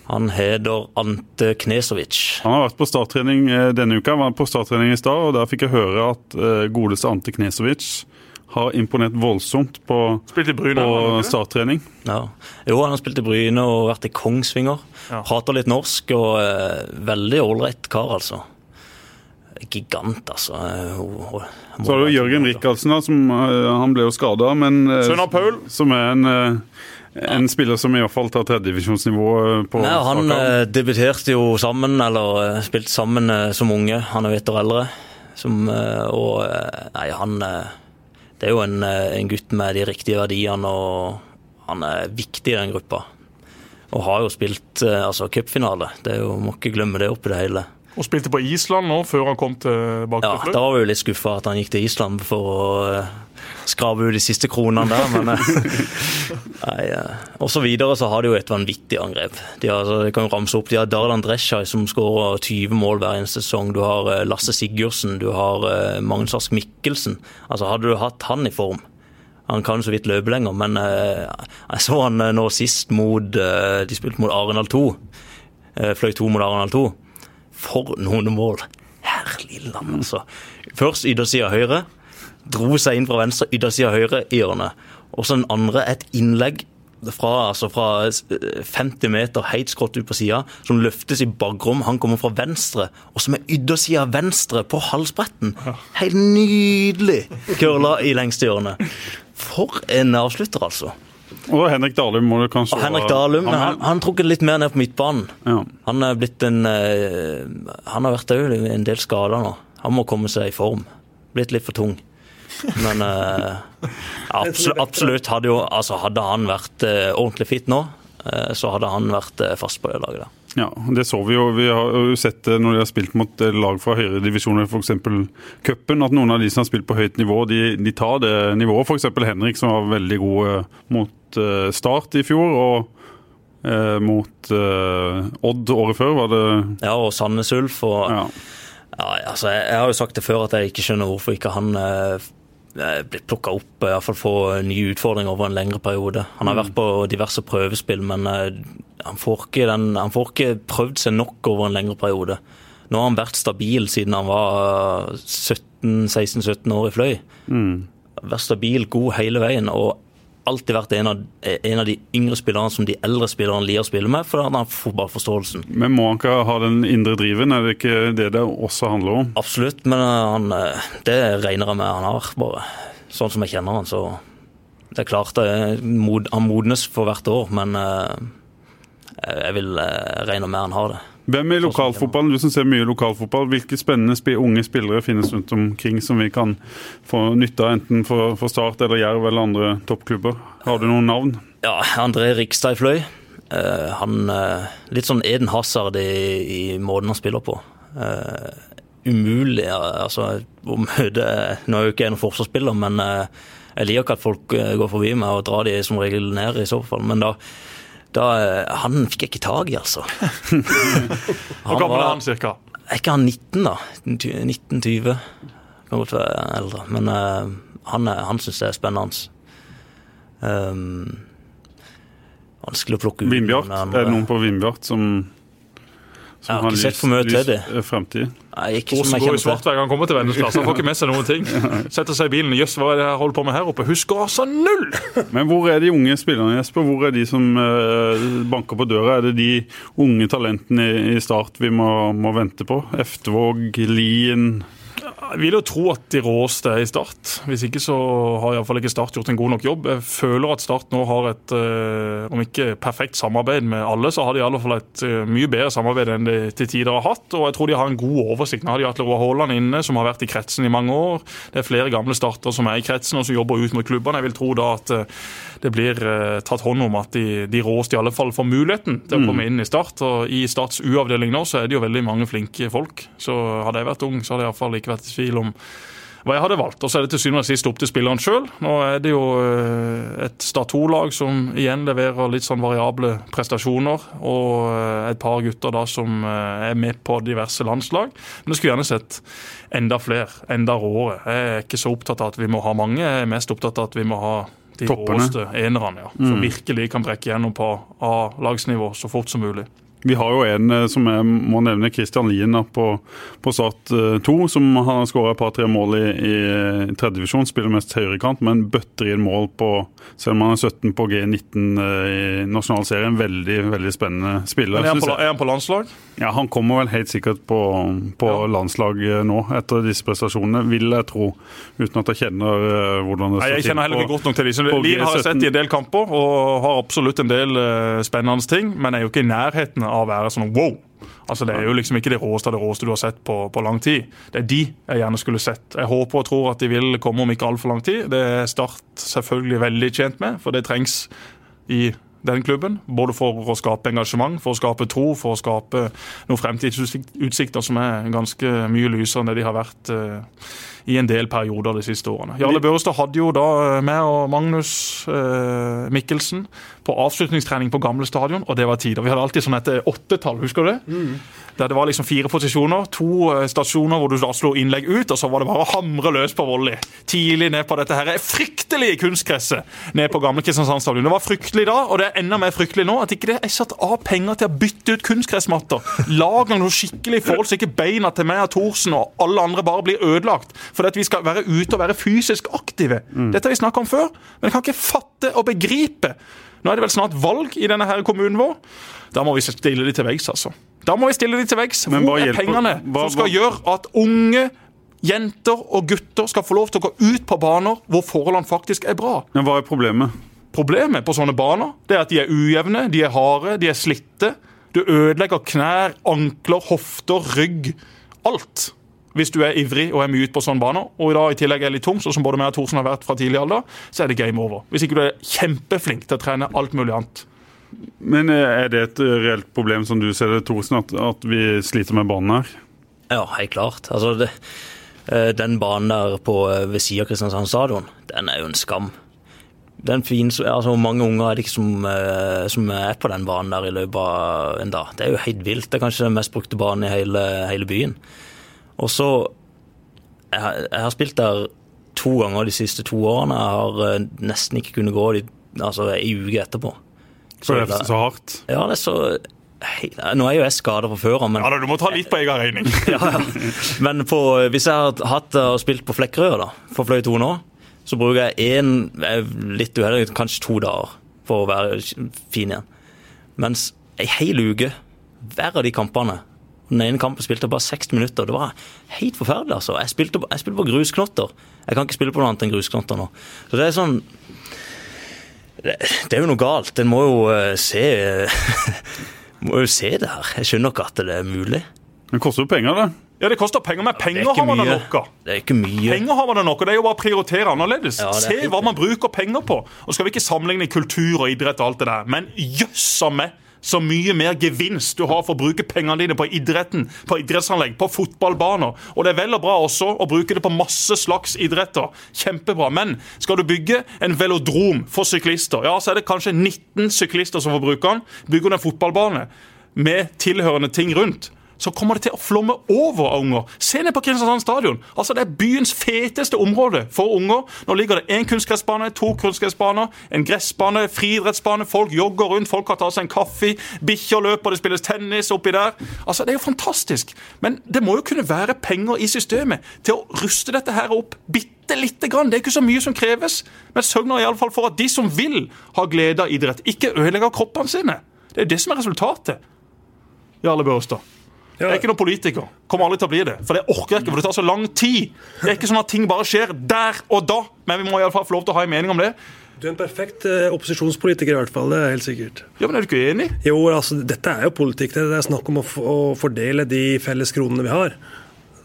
Han heter Ante Knesovic. Han har vært på starttrening eh, denne uka, var på starttrening i stad, og der fikk jeg høre at godeste Ante Knesovic har imponert voldsomt på, i Bryne. på han starttrening. Ja. Jo, han har spilt i Bryne og vært i Kongsvinger. Ja. Prater litt norsk og eh, veldig ålreit kar, altså. Gigant, altså. Hun, hun Så har du Jørgen Rikardsen, da, som eh, han ble jo skada, men eh, Sønn av Paul. som er en, eh, en spiller som i hvert fall tar tredjedivisjonsnivå på Nei, Han eh, debuterte jo sammen, eller spilte sammen eh, som unge. Han er jo ett år eldre. Som, eh, og nei, han Det er jo en, en gutt med de riktige verdiene, og han er viktig i den gruppa. Og har jo spilt altså cupfinale. Det er jo, Må ikke glemme det oppi det hele. Og spilte på Island nå, før han kom tilbake Ja, til Da var vi jo litt skuffa at han gikk til Island for å skrave ut de siste kronene der, men eh, Nei, eh, Og så videre så har de jo et vanvittig angrep. De har, altså, jeg kan jo ramse opp, de har Dardan Dreshaj som skårer 20 mål hver eneste sesong. Du har eh, Lasse Sigurdsen, du har eh, Magnus Ask Mikkelsen. Altså Hadde du hatt han i form Han kan så vidt løpe lenger, men eh, jeg så han eh, nå sist mot eh, De spilte mot Arendal 2. Eh, Fløy 2 mot Arendal 2. For noen mål! Herlig land, altså. Først yttersida høyre. Dro seg inn fra venstre, yttersida høyre i hjørnet. Og så den andre et innlegg fra, altså fra eh, 50 meter helt skrått ut på sida, som løftes i bakrom. Han kommer fra venstre, og som er yttersida venstre på halsbretten. Helt nydelig curla i lengste hjørne. For en avslutter, altså. Og Henrik Dalum må du kanskje Og Henrik Dahlum han er- han, han trukket litt mer ned på midtbanen. Ja. Han er blitt en eh, Han har vært òg en del skada nå. Han må komme seg i form. Blitt litt for tung. Men eh, absolutt, absolutt hadde jo Altså, hadde han vært eh, ordentlig fit nå, så hadde han vært fast på det laget der. Ja, det så vi jo. Vi har jo sett det når de har spilt mot eh, lag fra høyere divisjoner, f.eks. cupen, at noen av de som har spilt på høyt nivå, de, de tar det nivået. F.eks. Henrik, som var veldig god eh, mot eh, Start i fjor, og eh, mot eh, Odd året før, var det Ja, og Sandnes Ulf og ja. Ja, altså, jeg har jo sagt det før at jeg ikke skjønner hvorfor ikke han eh, eh, blir plukka opp, i hvert fall få nye utfordringer over en lengre periode. Han har vært på diverse prøvespill, men eh, han, får ikke den, han får ikke prøvd seg nok over en lengre periode. Nå har han vært stabil siden han var 16-17 år i Fløy. Vært stabil, god hele veien, og alltid vært en av, en av de yngre spillerne som de eldre spillerne liker å spille med, for han har fotballforståelsen. Men må han ikke ha den indre driven? Er det ikke det det også handler om? Absolutt, men eh, han, eh, det regner jeg med han har, bare. Sånn som jeg kjenner han, så Det er klart det mod, han modnes for hvert år, men eh, jeg vil eh, regne med han har det. Hvem i lokalfotballen, du som ser mye lokalfotball, hvilke spennende sp unge spillere finnes rundt omkring som vi kan få nytte av, enten for, for Start eller Jerv eller andre toppklubber? Har du noen navn? Ja, André Rikstad i Fløy. Uh, han uh, Litt sånn Eden Hazard i, i måten han spiller på. Uh, umulig altså, å møte Nå er jo ikke jeg noen forsvarsspiller, men jeg liker ikke at folk går forbi meg og drar de som regel ned, i så fall. Men da, da Han fikk jeg ikke tak i, altså. Hvor gammel er han cirka? Er ikke han 19, da? 1920. Kan godt være eldre. Men han, han syns det er spennende. Um, vanskelig å plukke ut. Vindbjart? Er det noen på Vindbjart som jeg har, ikke sett for mye til det. fremtid? Nei, ikke som jeg går i svart hver gang han kommer til Vennesla. Han får ikke med seg noen ting. Setter seg i bilen. Jøss, hva er det jeg holder på med her oppe? Husker altså null! Men hvor er de unge spillerne, Jesper? Hvor er de som uh, banker på døra? Er det de unge talentene i Start vi må, må vente på? Eftervåg, Lien? Jeg vil jo tro at de råeste er i Start. Hvis ikke så har iallfall ikke Start gjort en god nok jobb. Jeg føler at Start nå har et, eh, om ikke perfekt samarbeid med alle, så har de i alle fall et eh, mye bedre samarbeid enn de til tider har hatt. Og jeg tror de har en god oversikt. Nå har de Atle Roar Haaland inne, som har vært i kretsen i mange år. Det er flere gamle starter som er i kretsen og som jobber ut mot klubbene. Jeg vil tro da at eh, det blir tatt hånd om at de, de råeste i alle fall får muligheten til å komme mm. inn i Start. Og i Starts U-avdeling nå så er det jo veldig mange flinke folk. Så hadde jeg vært ung, så hadde jeg iallfall ikke vært tvil om hva jeg hadde valgt. Og så er det til syvende og sist opp til spilleren sjøl. Nå er det jo eh, et Start 2-lag som igjen leverer litt sånn variable prestasjoner. Og eh, et par gutter da som eh, er med på diverse landslag. Men jeg skulle gjerne sett enda flere, enda råere. Jeg er ikke så opptatt av at vi må ha mange, jeg er mest opptatt av at vi må ha de Toppene. råeste enerne. Ja, som mm. virkelig kan brekke gjennom på A-lagsnivå så fort som mulig. Vi har jo en eh, som jeg må nevne, Christian Lien på, på Start 2, eh, som har skåra et par-tre mål i, i tredjedivisjon. Spiller mest høyrekant, men bøtter inn mål på selv om han er 17 på G19 eh, i nasjonalserien. Veldig veldig spennende spiller. Er han, på, er han på landslag? Ja, Han kommer vel helt sikkert på, på ja. landslag nå, etter disse prestasjonene, vil jeg tro. Uten at jeg kjenner hvordan det står til. Jeg kjenner heller ikke godt nok til disse. Lien har jeg sett i en del kamper og har absolutt en del spennende ting, men er jo ikke i nærheten av å være sånn wow. Altså Det er jo liksom ikke det råeste av det råeste du har sett på, på, lang tid. Det er de jeg gjerne skulle sett. Jeg håper og tror at de vil komme om ikke altfor lang tid. Det er Start selvfølgelig veldig tjent med, for det trengs i den klubben. Både for å skape engasjement, for å skape tro, for å skape noen fremtidsutsikter som er ganske mye lysere enn det de har vært uh, i en del perioder de siste årene. Jarle Børrestad hadde jo da eh, meg og Magnus eh, Mikkelsen på avslutningstrening på gamle stadion, og det var tider. Vi hadde alltid sånn et åttetall, husker du det? Mm. Der det var liksom fire posisjoner, to uh, stasjoner hvor du da slo innlegg ut, og så var det bare å hamre løs på volley. Tidlig ned på dette her fryktelige kunstgresset ned på gamle Kristiansand stadion. Det var fryktelig da, og det er enda mer fryktelig nå at ikke det er satt av penger til å bytte ut kunstgressmatter. Lag noe skikkelig forhold så ikke beina til meg og Thorsen og alle andre bare blir ødelagt fordi at vi skal være ute og være fysisk aktive. Mm. Dette har vi snakka om før, men jeg kan ikke fatte og begripe. Nå er det vel snart valg i denne her kommunen vår. Da må vi stille de til veggs, altså. Da må vi stille de til veggs. Hvor er pengene hva, som skal gjøre at unge jenter og gutter skal få lov til å gå ut på baner hvor forholdene faktisk er bra? Men Hva er problemet? Problemet på sånne baner det er at de er ujevne, de er harde, de er slitte. Du ødelegger knær, ankler, hofter, rygg. Alt hvis du er ivrig og er mye ute på sånne baner, og i dag i tillegg er litt tung, sånn som både meg og Thorsen har vært fra tidlig alder, så er det game over. Hvis ikke du er kjempeflink til å trene alt mulig annet. Men eh, er det et eh, reelt problem, som du ser det, Thorsen, at, at vi sliter med banen her? Ja, helt klart. Altså, det, eh, den banen der på, ved siden av Kristiansand stadion, den er jo en skam. Den fin, altså Mange unger er det ikke som, som, er på den banen der i løpet av en dag. Det er jo helt vilt. Det er kanskje den mest brukte banen i hele, hele byen. Og så jeg, jeg, har spilt der to ganger de siste to årene. Jeg har uh, nesten ikke kunnet gå de, altså, ei uke etterpå. Så, det er så hardt? Ja, det er så Hei, nå er jo jeg skada fra før av, men Ja, Du må ta litt på egen regning. ja, ja. Men på, hvis jeg har hatt og spilt på Flekkerøy da, for Fløy 2 nå, så bruker jeg én, litt uheldig, kanskje to dager for å være fin igjen. Mens ei hel uke, hver av de kampene, den ene kampen spilte jeg bare 60 minutter. Det var helt forferdelig. altså. Jeg spilte, jeg spilte på grusknotter. Jeg kan ikke spille på noe annet enn grusknotter nå. Så det er sånn det, det er jo noe galt. En må jo uh, se uh, Må jo se det her. Jeg skjønner ikke at det er mulig. Det koster jo penger, det. Ja, det koster penger, men er penger har man da noe. nok av. Det er ikke mye. Penger har man da nok, og det er jo bare å prioritere annerledes. Ja, Se hva man bruker penger på. Og skal vi ikke sammenligne kultur og idrett og alt det der, men jøssa meg så mye mer gevinst du har for å bruke pengene dine på idretten, på idrettsanlegg, på fotballbaner. Og det er vel og bra også å bruke det på masse slags idretter. Kjempebra. Men skal du bygge en velodrom for syklister, ja, så er det kanskje 19 syklister som får bruke den. Bygger du en fotballbane med tilhørende ting rundt, så kommer det til å flomme over av unger. Se ned på Kristiansand stadion. Altså, Det er byens feteste område for unger. Nå ligger det én kunstgressbane, to kunstgressbaner, en gressbane, friidrettsbane. Folk jogger rundt, folk har tatt seg en kaffe, bikkjer løper, det spilles tennis oppi der. Altså, Det er jo fantastisk. Men det må jo kunne være penger i systemet til å ruste dette her opp bitte lite grann. Det er ikke så mye som kreves. Men sørger iallfall for at de som vil ha glede av idrett, ikke ødelegger kroppene sine. Det er jo det som er resultatet. Jarle Børstad. Jeg er ikke noen politiker. Kommer aldri til å bli det. For det orker jeg ikke, for det tar så lang tid. Det er ikke sånn at ting bare skjer der og da. Men vi må i alle fall få lov til å ha en mening om det. Du er en perfekt eh, opposisjonspolitiker, i hvert fall. Det er helt sikkert. Ja, men Er du ikke enig? Jo, altså, dette er jo politikk. Det er snakk om å, å fordele de felles kronene vi har.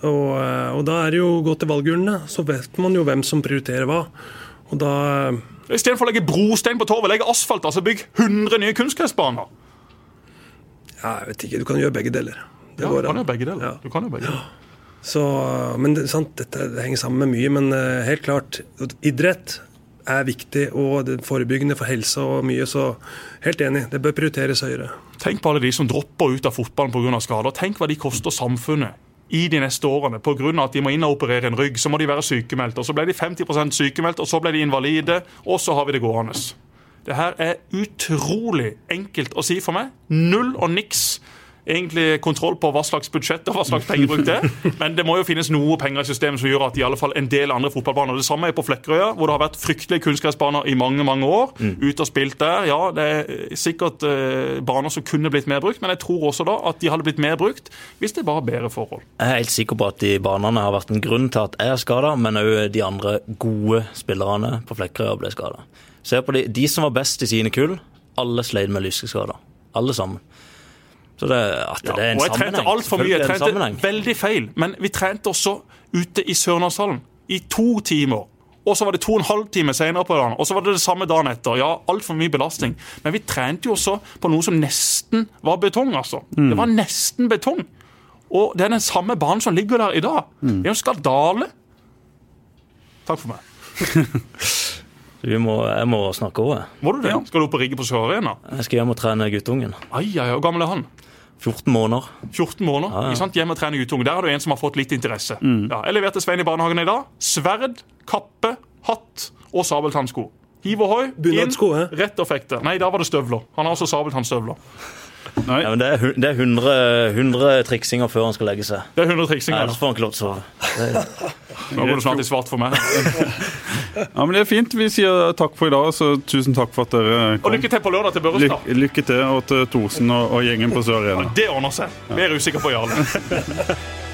Og, eh, og da er det jo å gå til valgurnene. Så vet man jo hvem som prioriterer hva. Og da Istedenfor å legge brostein på torvet, legge asfalt, altså bygg 100 nye kunstgressbaner. Ja, jeg vet ikke. Du kan gjøre begge deler. Det Ja, går du kan jo begge deler. Ja. Du kan jo begge deler. Så, men det, sant, dette det henger sammen med mye. Men uh, helt klart, idrett er viktig, og det forebyggende for helse og mye. Så helt enig, det bør prioriteres høyere. Tenk på alle de som dropper ut av fotballen pga. skader. Tenk hva de koster samfunnet i de neste årene pga. at de må inn og operere en rygg. Så må de være sykemeldt. Og så ble de 50% sykemeldt, og så ble de invalide, og så har vi det gående. Det her er utrolig enkelt å si for meg. Null og niks egentlig kontroll på hva slags budsjett og hva slags pengebruk det er. Men det må jo finnes noe penger i systemet som gjør at i alle fall en del andre fotballbaner Det samme er på Flekkerøya, hvor det har vært fryktelige kunstgressbaner i mange mange år. Ute og spilt der. Ja, det er sikkert eh, baner som kunne blitt mer brukt, men jeg tror også da at de hadde blitt mer brukt hvis det var bedre forhold. Jeg er helt sikker på at de banene har vært en grunn til at jeg er skada, men òg de andre gode spillerne på Flekkerøya ble skada. Se på de, de som var best i sine kull, alle sleit med lyskeskader. Alle sammen. Så det, at det er en og jeg trente altfor mye. Jeg trente veldig feil. Men vi trente også ute i Sørlandshallen i to timer. Og så var det to og en halv time senere på dagen, og så var det det samme dagen etter. Ja, altfor mye belastning. Men vi trente jo også på noe som nesten var betong, altså. Det var nesten betong. Og det er den samme banen som ligger der i dag. Det er jo skandale. Takk for meg. Vi må, jeg må snakke òg. Må du det? Skal du opp og rigge på Sør Arena? Jeg skal hjem og trene guttungen. Ai, ai, hvor gammel er han? 14 måneder. 14 måneder. Ja, ja. Ikke sant? Hjemme og trene guttunge. Der har du en som har fått litt interesse. Ja, jeg leverte Svein i barnehagen i dag. Sverd, kappe, hatt og sabeltannsko. Hiv ohoi, inn, rett og fekte. Nei, da var det støvler. Han har også sabeltannstøvler. Nei. Ja, men det er, det er 100, 100 triksinger før han skal legge seg. Det er 100 triksinger. Ellers får han ikke lov til å sove. Nå går det snart i svart for meg. Ja, men Det er fint. Vi sier takk for i dag, så tusen takk for at dere Og kom. lykke til på lørdag til Børrestad. Lykke, lykke til og til Thorsen og, og gjengen på Sør Arena. Det ordner seg. Mer usikker på Jarle.